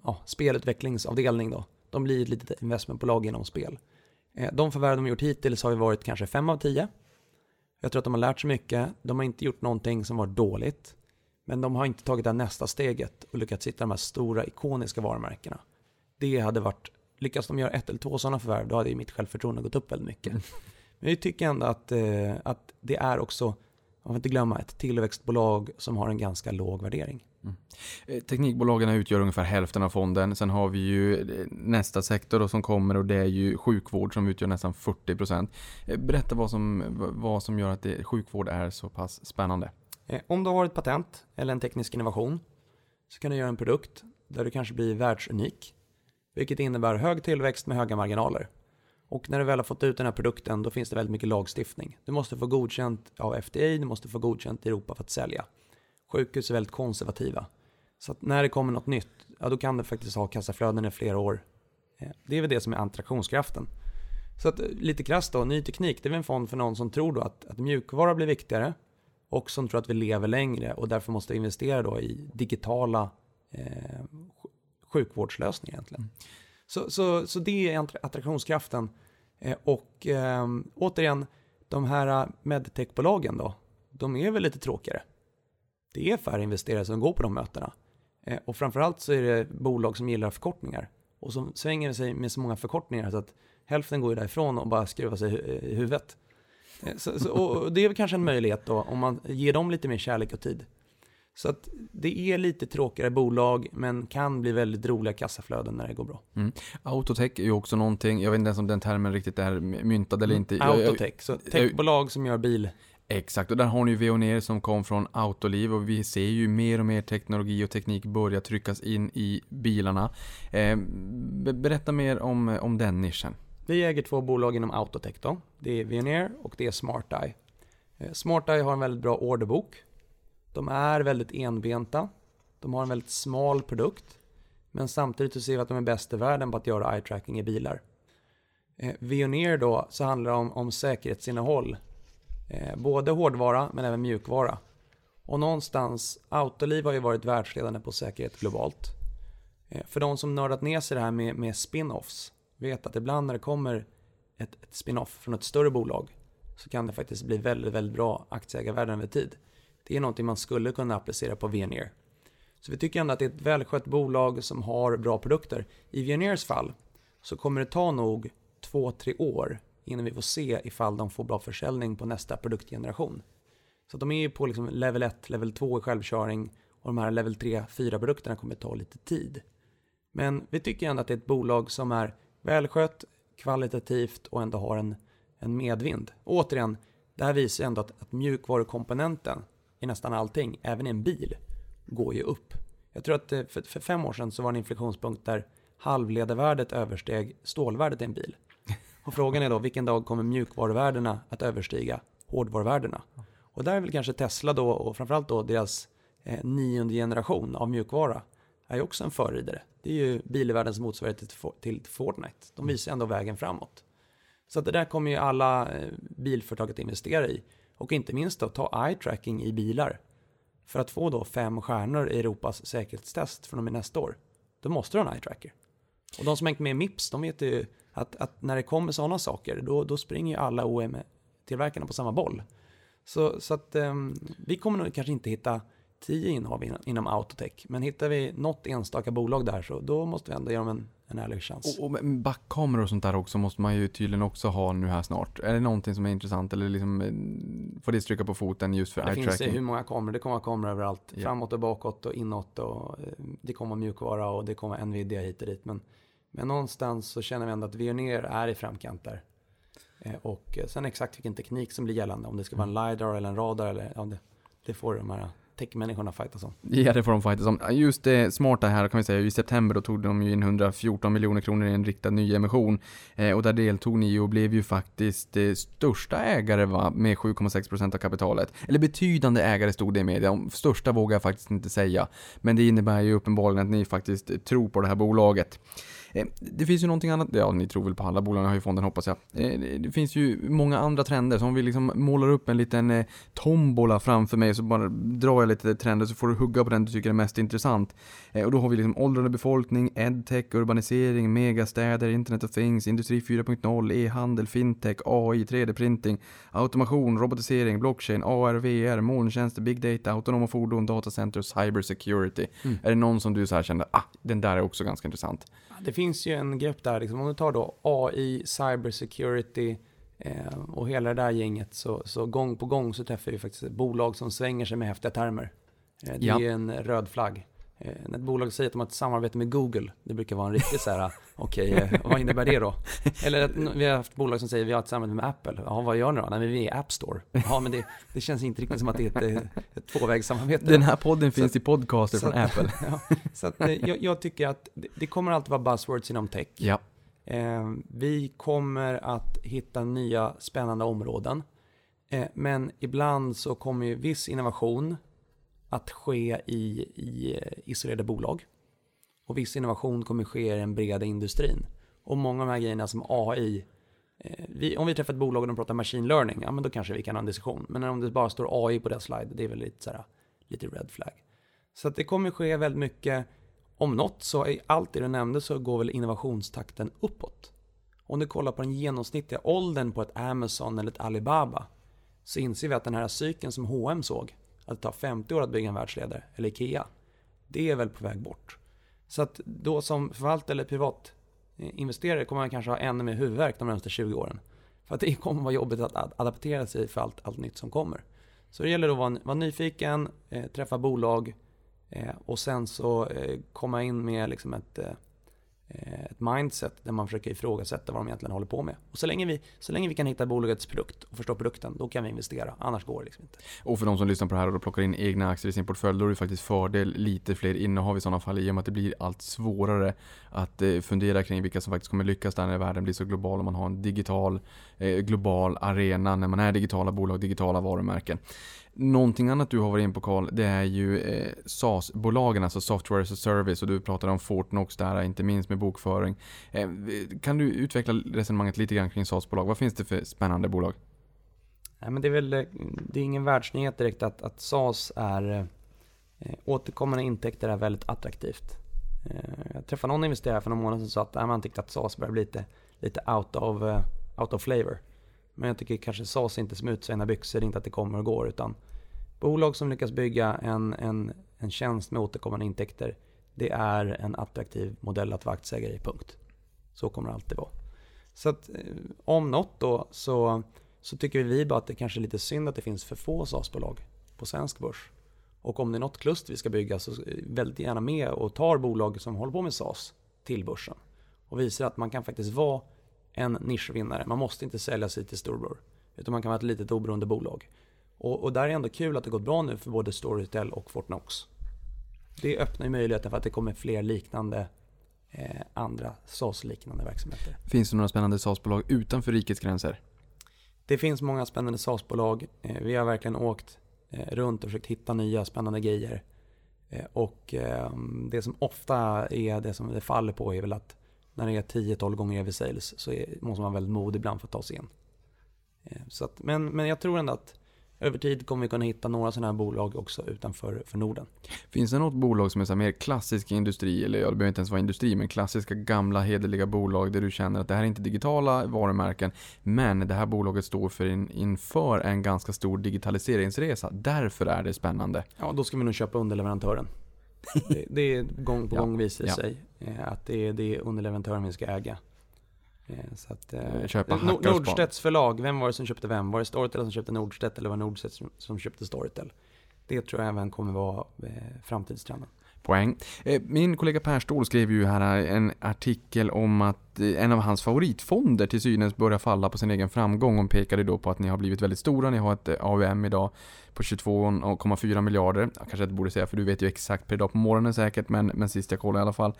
ja, spelutvecklingsavdelning då. De blir ett litet investmentbolag inom spel. Eh, de förvärv de gjort hittills har ju varit kanske 5 av 10. Jag tror att de har lärt sig mycket. De har inte gjort någonting som var dåligt. Men de har inte tagit det här nästa steget och lyckats hitta de här stora ikoniska varumärkena. Det hade varit, lyckas de göra ett eller två sådana förvärv, då hade ju mitt självförtroende gått upp väldigt mycket. Men jag tycker ändå att, eh, att det är också, man får inte glömma, ett tillväxtbolag som har en ganska låg värdering. Eh, Teknikbolagen utgör ungefär hälften av fonden. Sen har vi ju eh, nästa sektor då som kommer och det är ju sjukvård som utgör nästan 40%. Eh, Berätta vad som, vad som gör att det, sjukvård är så pass spännande. Om du har ett patent eller en teknisk innovation så kan du göra en produkt där du kanske blir världsunik. Vilket innebär hög tillväxt med höga marginaler. Och när du väl har fått ut den här produkten då finns det väldigt mycket lagstiftning. Du måste få godkänt av FDA, du måste få godkänt i Europa för att sälja. Sjukhus är väldigt konservativa. Så att när det kommer något nytt, ja då kan du faktiskt ha kassaflöden i flera år. Eh, det är väl det som är attraktionskraften. Så att eh, lite krasst då, ny teknik, det är väl en fond för någon som tror då att, att mjukvara blir viktigare och som tror att vi lever längre och därför måste investera då i digitala eh, sj- sjukvårdslösningar egentligen. Så, så, så det är attra- attraktionskraften. Eh, och eh, återigen, de här medtechbolagen då, de är väl lite tråkigare. Det är färre investerare som går på de mötena. Eh, och framförallt så är det bolag som gillar förkortningar. Och som svänger sig med så många förkortningar så att hälften går ju därifrån och bara skruvar sig i i huvudet. Eh, Så, så, och det är väl kanske en möjlighet då om man ger dem lite mer kärlek och tid. Så att det är lite tråkigare bolag men kan bli väldigt roliga kassaflöden när det går bra. Mm. Autotech är ju också någonting, jag vet inte ens om den termen riktigt är myntad eller inte. Jag- jag- Autotech, så techbolag som gör bil. Exakt, och där har ni ju Veoneer som kom från Autoliv och vi ser ju mer och mer teknologi och teknik börja tryckas in i bilarna. Eh, be- berätta mer om, om den nischen. Vi äger två bolag inom Autotech då. Det är Veoneer och det är SmartEye. Eh, SmartEye har en väldigt bra orderbok. De är väldigt enbenta. De har en väldigt smal produkt. Men samtidigt så ser vi att de är bäst i världen på att göra eye tracking i bilar. Eh, Veoneer då så handlar det om, om säkerhetsinnehåll. Eh, både hårdvara men även mjukvara. Och någonstans, Autoliv har ju varit världsledande på säkerhet globalt. Eh, för de som nördat ner sig det här med, med spin-offs vet att ibland när det kommer ett, ett spin-off från ett större bolag så kan det faktiskt bli väldigt, väldigt bra aktieägarvärden över tid. Det är någonting man skulle kunna applicera på Veoneer. Så vi tycker ändå att det är ett välskött bolag som har bra produkter. I Veoneers fall så kommer det ta nog två, tre år innan vi får se ifall de får bra försäljning på nästa produktgeneration. Så de är ju på liksom level 1, level 2 i självkörning och de här level 3, 4 produkterna kommer ta lite tid. Men vi tycker ändå att det är ett bolag som är välskött, kvalitativt och ändå har en, en medvind. Och återigen, det här visar ju ändå att, att mjukvarukomponenten i nästan allting, även i en bil, går ju upp. Jag tror att eh, för, för fem år sedan så var det en inflektionspunkt där halvledarvärdet översteg stålvärdet i en bil. Och frågan är då, vilken dag kommer mjukvaruvärdena att överstiga hårdvaruvärdena? Och där är väl kanske Tesla då, och framförallt då deras eh, nionde generation av mjukvara, är ju också en förridare. Det är ju bilvärldens motsvarighet till, till Fortnite. De visar ändå vägen framåt. Så att det där kommer ju alla eh, bilföretag att investera i. Och inte minst då ta eye-tracking i bilar. För att få då fem stjärnor i Europas säkerhetstest från och med nästa år, då måste du ha en eye-tracker. Och de som hängt med i Mips, de vet ju att, att när det kommer sådana saker, då, då springer ju alla OEM-tillverkarna på samma boll. Så, så att um, vi kommer nog kanske inte hitta tio innehav inom autotech, men hittar vi något enstaka bolag där så då måste vi ändå ge dem en, en ärlig chans. Och, och backkameror och sånt där också måste man ju tydligen också ha nu här snart. Är det någonting som är intressant eller liksom eh, får det stryka på foten just för det finns ju eye-tracking? hur många kameror, det kommer kameror överallt. Ja. Framåt och bakåt och inåt och eh, det kommer mjukvara och det kommer Nvidia hit och dit. Men, men någonstans så känner vi ändå att Veoneer är i framkant där. Eh, Och sen exakt vilken teknik som blir gällande, om det ska vara en LiDAR eller en radar eller ja, det, det får de här techmänniskorna fightas om. Ja, det får de fightas om. Just det smarta här kan vi säga, i september då tog de ju in 114 miljoner kronor i en riktad nyemission. Eh, och där deltog ni och blev ju faktiskt eh, största ägare va, med 7,6% av kapitalet. Eller betydande ägare stod det i media. Om Största vågar jag faktiskt inte säga. Men det innebär ju uppenbarligen att ni faktiskt tror på det här bolaget. Eh, Det finns ju någonting annat, ja ni tror väl på alla bolag har ju fonden hoppas jag. Eh, det- finns ju många andra trender, så om vi liksom målar upp en liten eh, tombola framför mig så bara drar jag jag lite trender så får du hugga på den du tycker är mest intressant. Och då har vi liksom åldrande befolkning, edtech, urbanisering, megastäder, internet of things, industri 4.0, e-handel, fintech, AI, 3D-printing, automation, robotisering, blockchain, AR, VR, molntjänster, big data, autonoma fordon, datacenter, cyber security. Mm. Är det någon som du så här kände, ah, den där är också ganska intressant? Det finns ju en grupp där, liksom, om du tar då AI, cybersecurity eh, och hela det där gänget så, så gång på gång så träffar vi faktiskt bolag som svänger sig med häftiga termer. Eh, det Ja. är en röd flagg. Eh, när ett bolag säger att de har ett samarbete med Google, det brukar vara en riktig så här, okej, eh, vad innebär det då? Eller att vi har haft bolag som säger vi har ett samarbete med Apple. Ja, vad gör ni då? Nej, men vi är App Store. Ja, men det, det känns inte riktigt som att det är ett, eh, ett tvåvägssamarbete. Den här podden Så- finns i podcaster så från Apple. ja, så att, jag, jag tycker att det, det kommer alltid vara buzzwords inom tech. Ja. Eh, vi kommer att hitta nya spännande områden. Eh, men ibland så kommer ju viss innovation att ske i, i isolerade bolag. Och viss innovation kommer ske i den breda industrin. Och många av de här grejerna som AI, eh, vi, om vi träffar ett bolag och de pratar machine learning, ja men då kanske vi kan ha en diskussion. Men om det bara står AI på deras slide, det är väl lite, så här, lite red flag. Så att det kommer ske väldigt mycket, om något så i allt det du nämnde så går väl innovationstakten uppåt. Om du kollar på den genomsnittliga åldern på ett Amazon eller ett Alibaba så inser vi att den här cykeln som H&M såg, att det tar 50 år att bygga en världsledare, eller IKEA, det är väl på väg bort. Så att då som förvaltare eller privat eh, investerare kommer man kanske ha ännu mer huvudvärk de närmaste 20 åren. För att det kommer vara jobbigt att adaptera sig för allt, allt nytt som kommer. Så det gäller att vara, vara nyfiken, eh, träffa bolag eh, och sen så eh, komma in med liksom ett, eh, Eh, ett mindset där man försöker ifrågasätta vad de egentligen håller på med. Och så länge vi, så länge vi kan hitta bolagets produkt och förstå produkten, då kan vi investera. Annars går det liksom inte. Och för de som lyssnar på det här och plockar in egna aktier i sin portfölj, då är det faktiskt fördel lite fler innehav i sådana fall i och med att det blir allt svårare att eh, fundera kring vilka som faktiskt kommer lyckas där när världen blir så global och man har en digital, eh, global arena när man är digitala bolag, digitala varumärken. Någonting annat du har varit in på Karl, det är ju eh, SaaS-bolagen, alltså Software as a Service och du pratade om Fortnox där, inte minst med bokföring. Eh, kan du utveckla resonemanget lite grann kring SaaS-bolag? Vad finns det för spännande bolag? Nej, men det är väl eh, det är ingen världsnyhet direkt att, att SaaS är eh, återkommande intäkter är väldigt attraktivt. Eh, jag träffade någon investerare för några månader sedan som sa att nej, man tyckte att SaaS börjar bli lite, lite out, of, uh, out of flavor. Men jag tycker kanske SaaS är inte som utsvängda byxor, inte att det kommer och går utan bolag som lyckas bygga en, en, en tjänst med återkommande intäkter det är en attraktiv modell att vara aktieägare i, punkt. Så kommer det alltid vara. Så att eh, om något då så så tycker vi bara att det kanske är lite synd att det finns för få SAS-bolag på svensk börs. Och om det är något kluster vi ska bygga så eh, väldigt gärna med och tar bolag som håller på med SAS till börsen. Och visar att man kan faktiskt vara en nischvinnare. Man måste inte sälja sig till storbror. Utan man kan vara ett litet oberoende bolag. Och, och där är ändå kul att det gått bra nu för både Storytel och Fortnox. Det öppnar ju möjligheten för att det kommer fler liknande eh, andra SAS-liknande verksamheter. Finns det några spännande SaaS-bolag utanför rikets gränser? Det finns många spännande SaaS-bolag. Eh, Vi har verkligen åkt eh, runt och försökt hitta nya spännande grejer. Eh, Och eh, det som ofta är det som det faller på är väl att när det är 10-12 gånger EV sales så är, måste man vara väldigt modig ibland för att ta sig in. Eh, Så att, men, men jag tror ändå att över tid kommer vi kunna hitta några sådana här bolag också utanför för Norden. Finns det något bolag som är så mer klassisk industri, eller ja, det behöver inte ens vara industri, men klassiska gamla hederliga bolag där du känner att det här är inte digitala varumärken, men det här bolaget står för in, inför en ganska stor digitaliseringsresa. Därför är det spännande. Ja, då ska vi nog köpa underleverantören. Det, det är gång på Ja, gång visar ja. sig eh, att det är, det underleverantören vi ska äga. Eh, Så att, eh, Köpa span. Nordstedts förlag, vem var det som köpte vem? Var det Storytel som köpte Nordstedt eller var det Nordstedt som, som köpte Storytel? Det tror jag även kommer vara eh, framtidstrenden. Poäng. Eh, min kollega Per Ståhl skrev ju här en artikel om att eh, en av hans favoritfonder till synes börjar falla på sin egen framgång och pekade då på att ni har blivit väldigt stora. Ni har ett eh, AUM idag på 22,4 miljarder. Jag kanske inte borde säga för du vet ju exakt per dag på morgonen säkert men, men sist jag kollade i alla fall.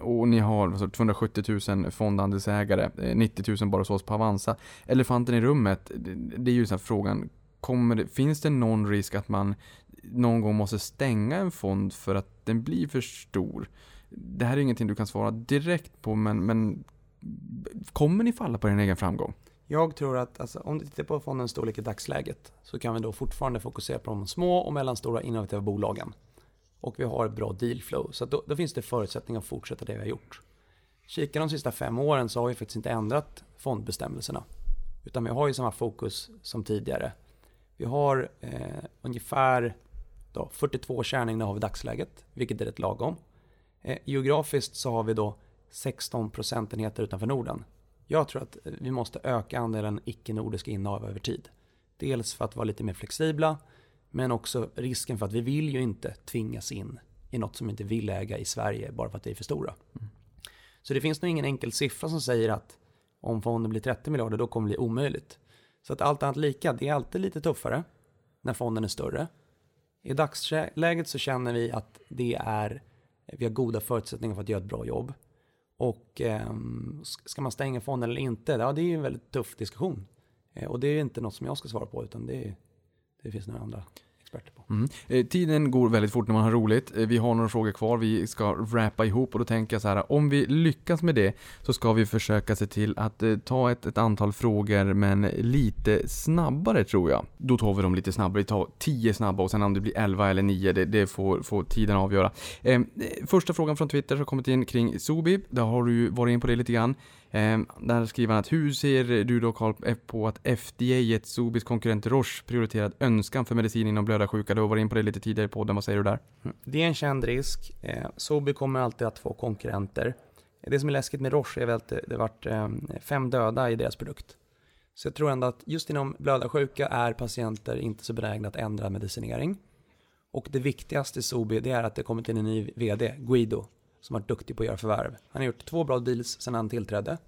Och ni har alltså, 270 000 fondandelsägare, 90 000 bara hos oss på Avanza. Elefanten i rummet, det, är ju så här frågan, kommer finns det någon risk att man någon gång måste stänga en fond för att den blir för stor? Det här är ingenting du kan svara direkt på men, men kommer ni falla på din egen framgång? Jag tror att alltså, om du tittar på fondens storlek i dagsläget så kan vi då fortfarande fokusera på de små och mellanstora innovativa bolagen. Och vi har ett bra dealflow. så att då, då finns det förutsättningar att fortsätta det vi har gjort. Kikar de sista fem åren så har vi faktiskt inte ändrat fondbestämmelserna. Utan vi har ju samma fokus som tidigare. Vi har eh, ungefär då, 42 kärninnehav i dagsläget, vilket är rätt lagom. Eh, geografiskt så har vi då 16 procentenheter utanför Norden. Jag tror att vi måste öka andelen icke-nordiska innehav över tid. Dels för att vara lite mer flexibla, men också risken för att vi vill ju inte tvingas in i något som vi inte vill äga i Sverige bara för att det är för stora. Så det finns nog ingen enkel siffra som säger att om fonden blir 30 miljarder då kommer det bli omöjligt. Så att allt annat lika, det är alltid lite tuffare när fonden är större. I dagsläget så känner vi att det är, vi har goda förutsättningar för att göra ett bra jobb. Och eh, ska man stänga fonden eller inte? Ja, det är ju en väldigt tuff diskussion. Eh, och det är inte något som jag ska svara på, utan det, det finns några andra experter på. Mm. Eh, tiden går väldigt fort när man har roligt. Eh, vi har några frågor kvar, vi ska wrappa ihop och då tänker jag så här, om vi lyckas med det så ska vi försöka se till att eh, ta ett, ett antal frågor men lite snabbare tror jag. Då tar vi dem lite snabbare, vi tar 10 snabba och sen om det blir 11 eller 9, det, det får, får tiden avgöra. Ehm, eh, första frågan från Twitter som kommit in kring Sobib, där har du ju varit in på det lite grann. Ehm, där skriver han att hur ser du då Carl på att FDA gett Sobis konkurrent Roche prioriterad önskan för medicin inom blödarsjuka? Du har varit in på det lite tidigare i podden, vad säger du där? Mm. Det är en känd risk. Eh, Sobi kommer alltid att få konkurrenter. Det som är läskigt med Roche är väl att det, det varit eh, fem döda i deras produkt. Så jag tror ändå att just inom blödarsjuka är patienter inte så benägna att ändra medicinering. Och det viktigaste i Sobi det är att det kommit in en ny VD, Guido, som varit duktig på att göra förvärv. Han har gjort två bra deals sedan han tillträdde.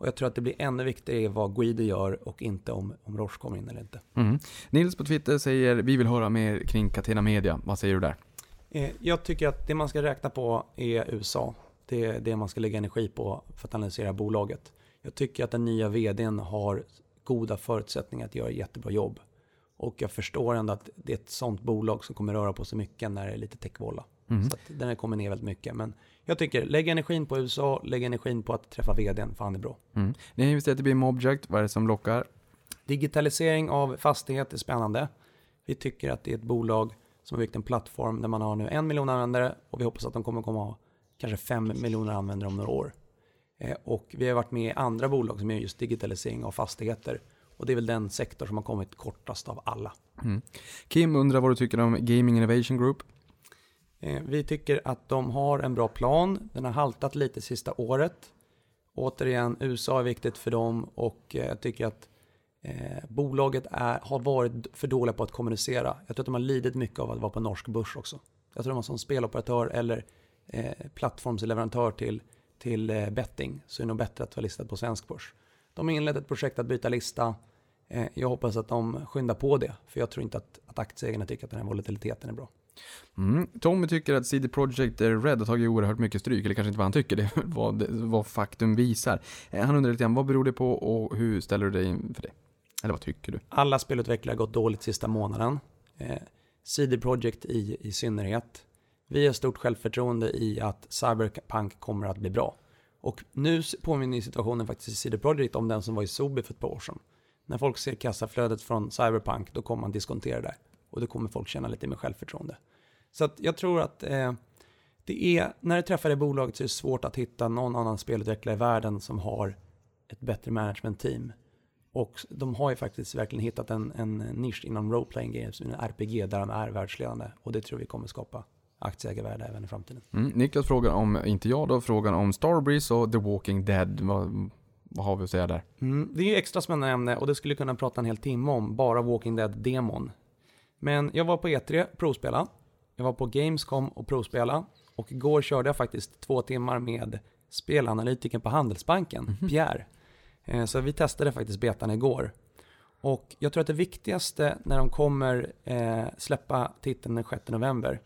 Och jag tror att det blir ännu viktigare vad Guido gör och inte om, om Roche kommer in eller inte. Mm. Nils på Twitter säger vi vill höra mer kring Catena Media. Vad säger du där? Eh, Jag tycker att det man ska räkna på är USA. Det är det man ska lägga energi på för att analysera bolaget. Jag tycker att den nya vdn har goda förutsättningar att göra ett jättebra jobb. Och jag förstår ändå att det är ett sånt bolag som kommer röra på sig mycket när det är lite techvolla. Mm. Så att den kommer ner väldigt mycket. Men jag tycker, lägg energin på USA, lägg energin på att träffa vdn, för han är bra. Mm. Ni har investerat i BIM Object, vad är det som lockar? Digitalisering av fastighet är spännande. Vi tycker att det är ett bolag som har byggt en plattform där man har nu en miljon användare och vi hoppas att de kommer komma ha kanske fem miljoner användare om några år. Eh, Och vi har varit med i andra bolag som är just digitalisering av fastigheter. Och det är väl den sektor som har kommit kortast av alla. Mm. Kim undrar vad du tycker om Gaming Innovation Group? Eh, vi tycker att de har en bra plan. Den har haltat lite sista året. Återigen, USA är viktigt för dem och eh, jag tycker att eh, bolaget är, har varit för dåliga på att kommunicera. Jag tror att de har lidit mycket av att vara på norsk börs också. Jag tror att de som speloperatör eller eh, plattformsleverantör till, till eh, betting så är det nog bättre att vara listad på svensk börs. De har inlett ett projekt att byta lista. Eh, jag hoppas att de skyndar på det, för jag tror inte att, att aktieägarna tycker att den här volatiliteten är bra. Mm. Tommy tycker att CD Projekt Red har tagit oerhört mycket stryk, eller kanske inte vad han tycker, det är vad, det- vad faktum visar. Eh, han undrar lite grann, vad beror det på och hur ställer du dig inför det? Eller vad tycker du? Alla spelutvecklare har gått dåligt sista månaden. Eh, CD Projekt i, i synnerhet. Vi har stort självförtroende i att Cyberpunk kommer att bli bra. Och nu påminner situationen faktiskt i CD Projekt om den som var i Sobi för ett par år sedan. När folk ser kassaflödet från Cyberpunk, då kommer man diskontera det. Och då kommer folk känna lite mer självförtroende. Så att jag tror att eh, det är, när du träffar det bolaget så är det svårt att hitta någon annan spelutvecklare i världen som har ett bättre management team. Och de har ju faktiskt verkligen hittat en, en nisch inom role-playing games, en RPG, där de är världsledande. Och det tror vi kommer skapa aktieägarvärde även i framtiden. Mm. Niklas frågar om, inte jag då, frågan om Starbreeze och The Walking Dead. Vad, vad har vi att säga där? Mm, det är ju extra spännande ämne och det skulle kunna prata en hel timme om, bara Walking Dead-demon. Men jag var på E3, provspela. Jag var på Gamescom och provspela. Och igår körde jag faktiskt två timmar med spelanalytikern på Handelsbanken, Pierre. Eh, Så vi testade faktiskt betan igår. Och jag tror att det viktigaste när de kommer eh, släppa titeln den 6 november,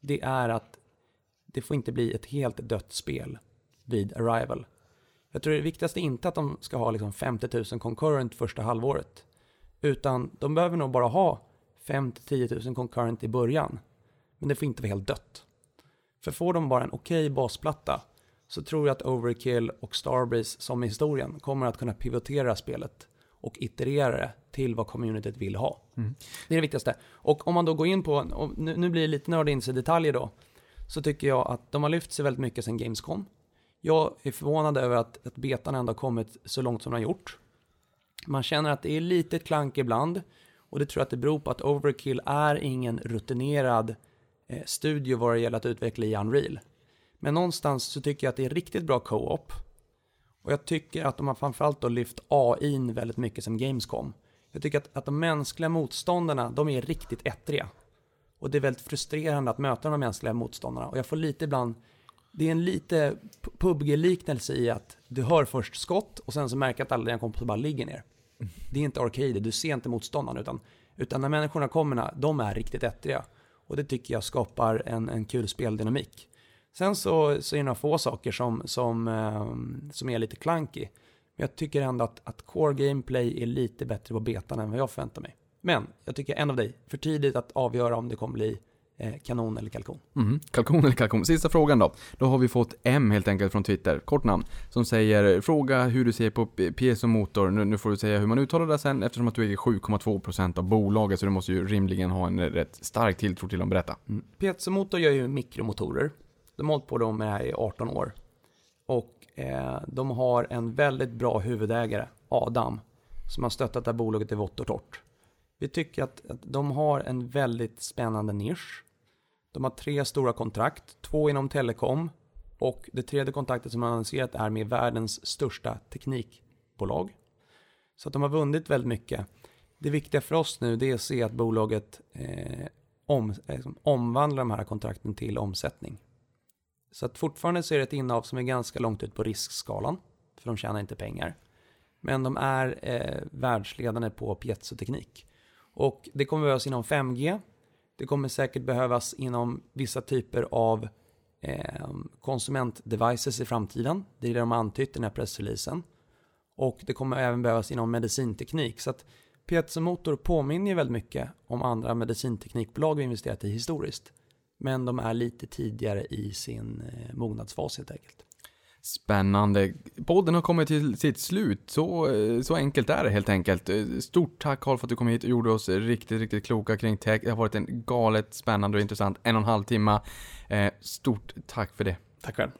det är att det får inte bli ett helt dött spel vid arrival. Jag tror det viktigaste är inte att de ska ha liksom 50 000 concurrent första halvåret. Utan de behöver nog bara ha 5-10 000 concurrent i början. Men det får inte vara helt dött. För får de bara en okej basplatta så tror jag att Overkill och Starbreeze som i historien kommer att kunna pivotera spelet och iterera det till vad communityt vill ha. Det är det viktigaste. Och om man då går in på, nu, nu blir det lite nörd in sig i detaljer då, så tycker jag att de har lyft sig väldigt mycket sen Gamescom. Jag är förvånad över att, att betan ändå har kommit så långt som den har gjort. Man känner att det är lite klank ibland och det tror jag att det beror på att Overkill är ingen rutinerad eh, studio vad det gäller att utveckla i Unreal. Men någonstans så tycker jag att det är riktigt bra co-op. Och jag tycker att de har framförallt då lyft AI väldigt mycket som Gamescom. Jag tycker att, att de mänskliga motståndarna, de är riktigt ettriga. Och det är väldigt frustrerande att möta de mänskliga motståndarna. Och jag får lite ibland, det är en lite PubG-liknelse i att du hör först skott och sen så märker att alla dina kompisar bara ligger ner. Det är inte arcade, du ser inte motståndaren utan, utan när människorna kommer, de är riktigt ettriga. Och det tycker jag skapar en, en kul speldynamik. Sen så, så är det några få saker som, som, eh, som är lite clunky. Men jag tycker ändå att, att core gameplay är lite bättre på betan än vad jag förväntar mig. Men jag tycker en av dig, för tidigt att avgöra om det kommer bli kanon eller kalkon. Mm. Kalkon eller kalkon. Sista frågan då. Då har vi fått M helt enkelt från Twitter, kort namn, som säger fråga hur du ser på P- PSO Motor. Nu, nu får du säga hur man uttalar det sen eftersom att du äger 7,2% av bolaget så du måste ju rimligen ha en rätt stark tilltro till dem. Berätta. Piezo Motor gör ju mikromotorer. De har hållit på med det här i 18 år. Och eh, de har en väldigt bra huvudägare, Adam, som har stöttat det här bolaget i vått och torrt. Vi tycker att, att de har en väldigt spännande nisch. De har tre stora kontrakt, två inom telekom och det tredje kontraktet som har annonserat är med världens största teknikbolag. Så att de har vunnit väldigt mycket. Det viktiga för oss nu det är att se att bolaget eh, om, eh, liksom omvandlar de här kontrakten till omsättning. Så att fortfarande så är det ett innehav som är ganska långt ut på riskskalan, för de tjänar inte pengar. Men de är eh, världsledande på piezoteknik. Och det kommer behövas inom 5G. Det kommer säkert behövas inom vissa typer av eh, konsumentdevices i framtiden. Det är det de har antytt i den här pressreleasen. Och det kommer även behövas inom medicinteknik. Så att Piezo Motor påminner väldigt mycket om andra medicinteknikbolag vi investerat i historiskt. Men de är lite tidigare i sin eh, mognadsfas helt enkelt. Spännande. Podden har kommit till sitt slut. Så, eh, så enkelt är det helt enkelt. Eh, Stort tack Carl för att du kom hit och gjorde oss riktigt, riktigt kloka kring tech. Det har varit en galet spännande och intressant en och en halv timme. Eh, Stort tack för det. Tack själv.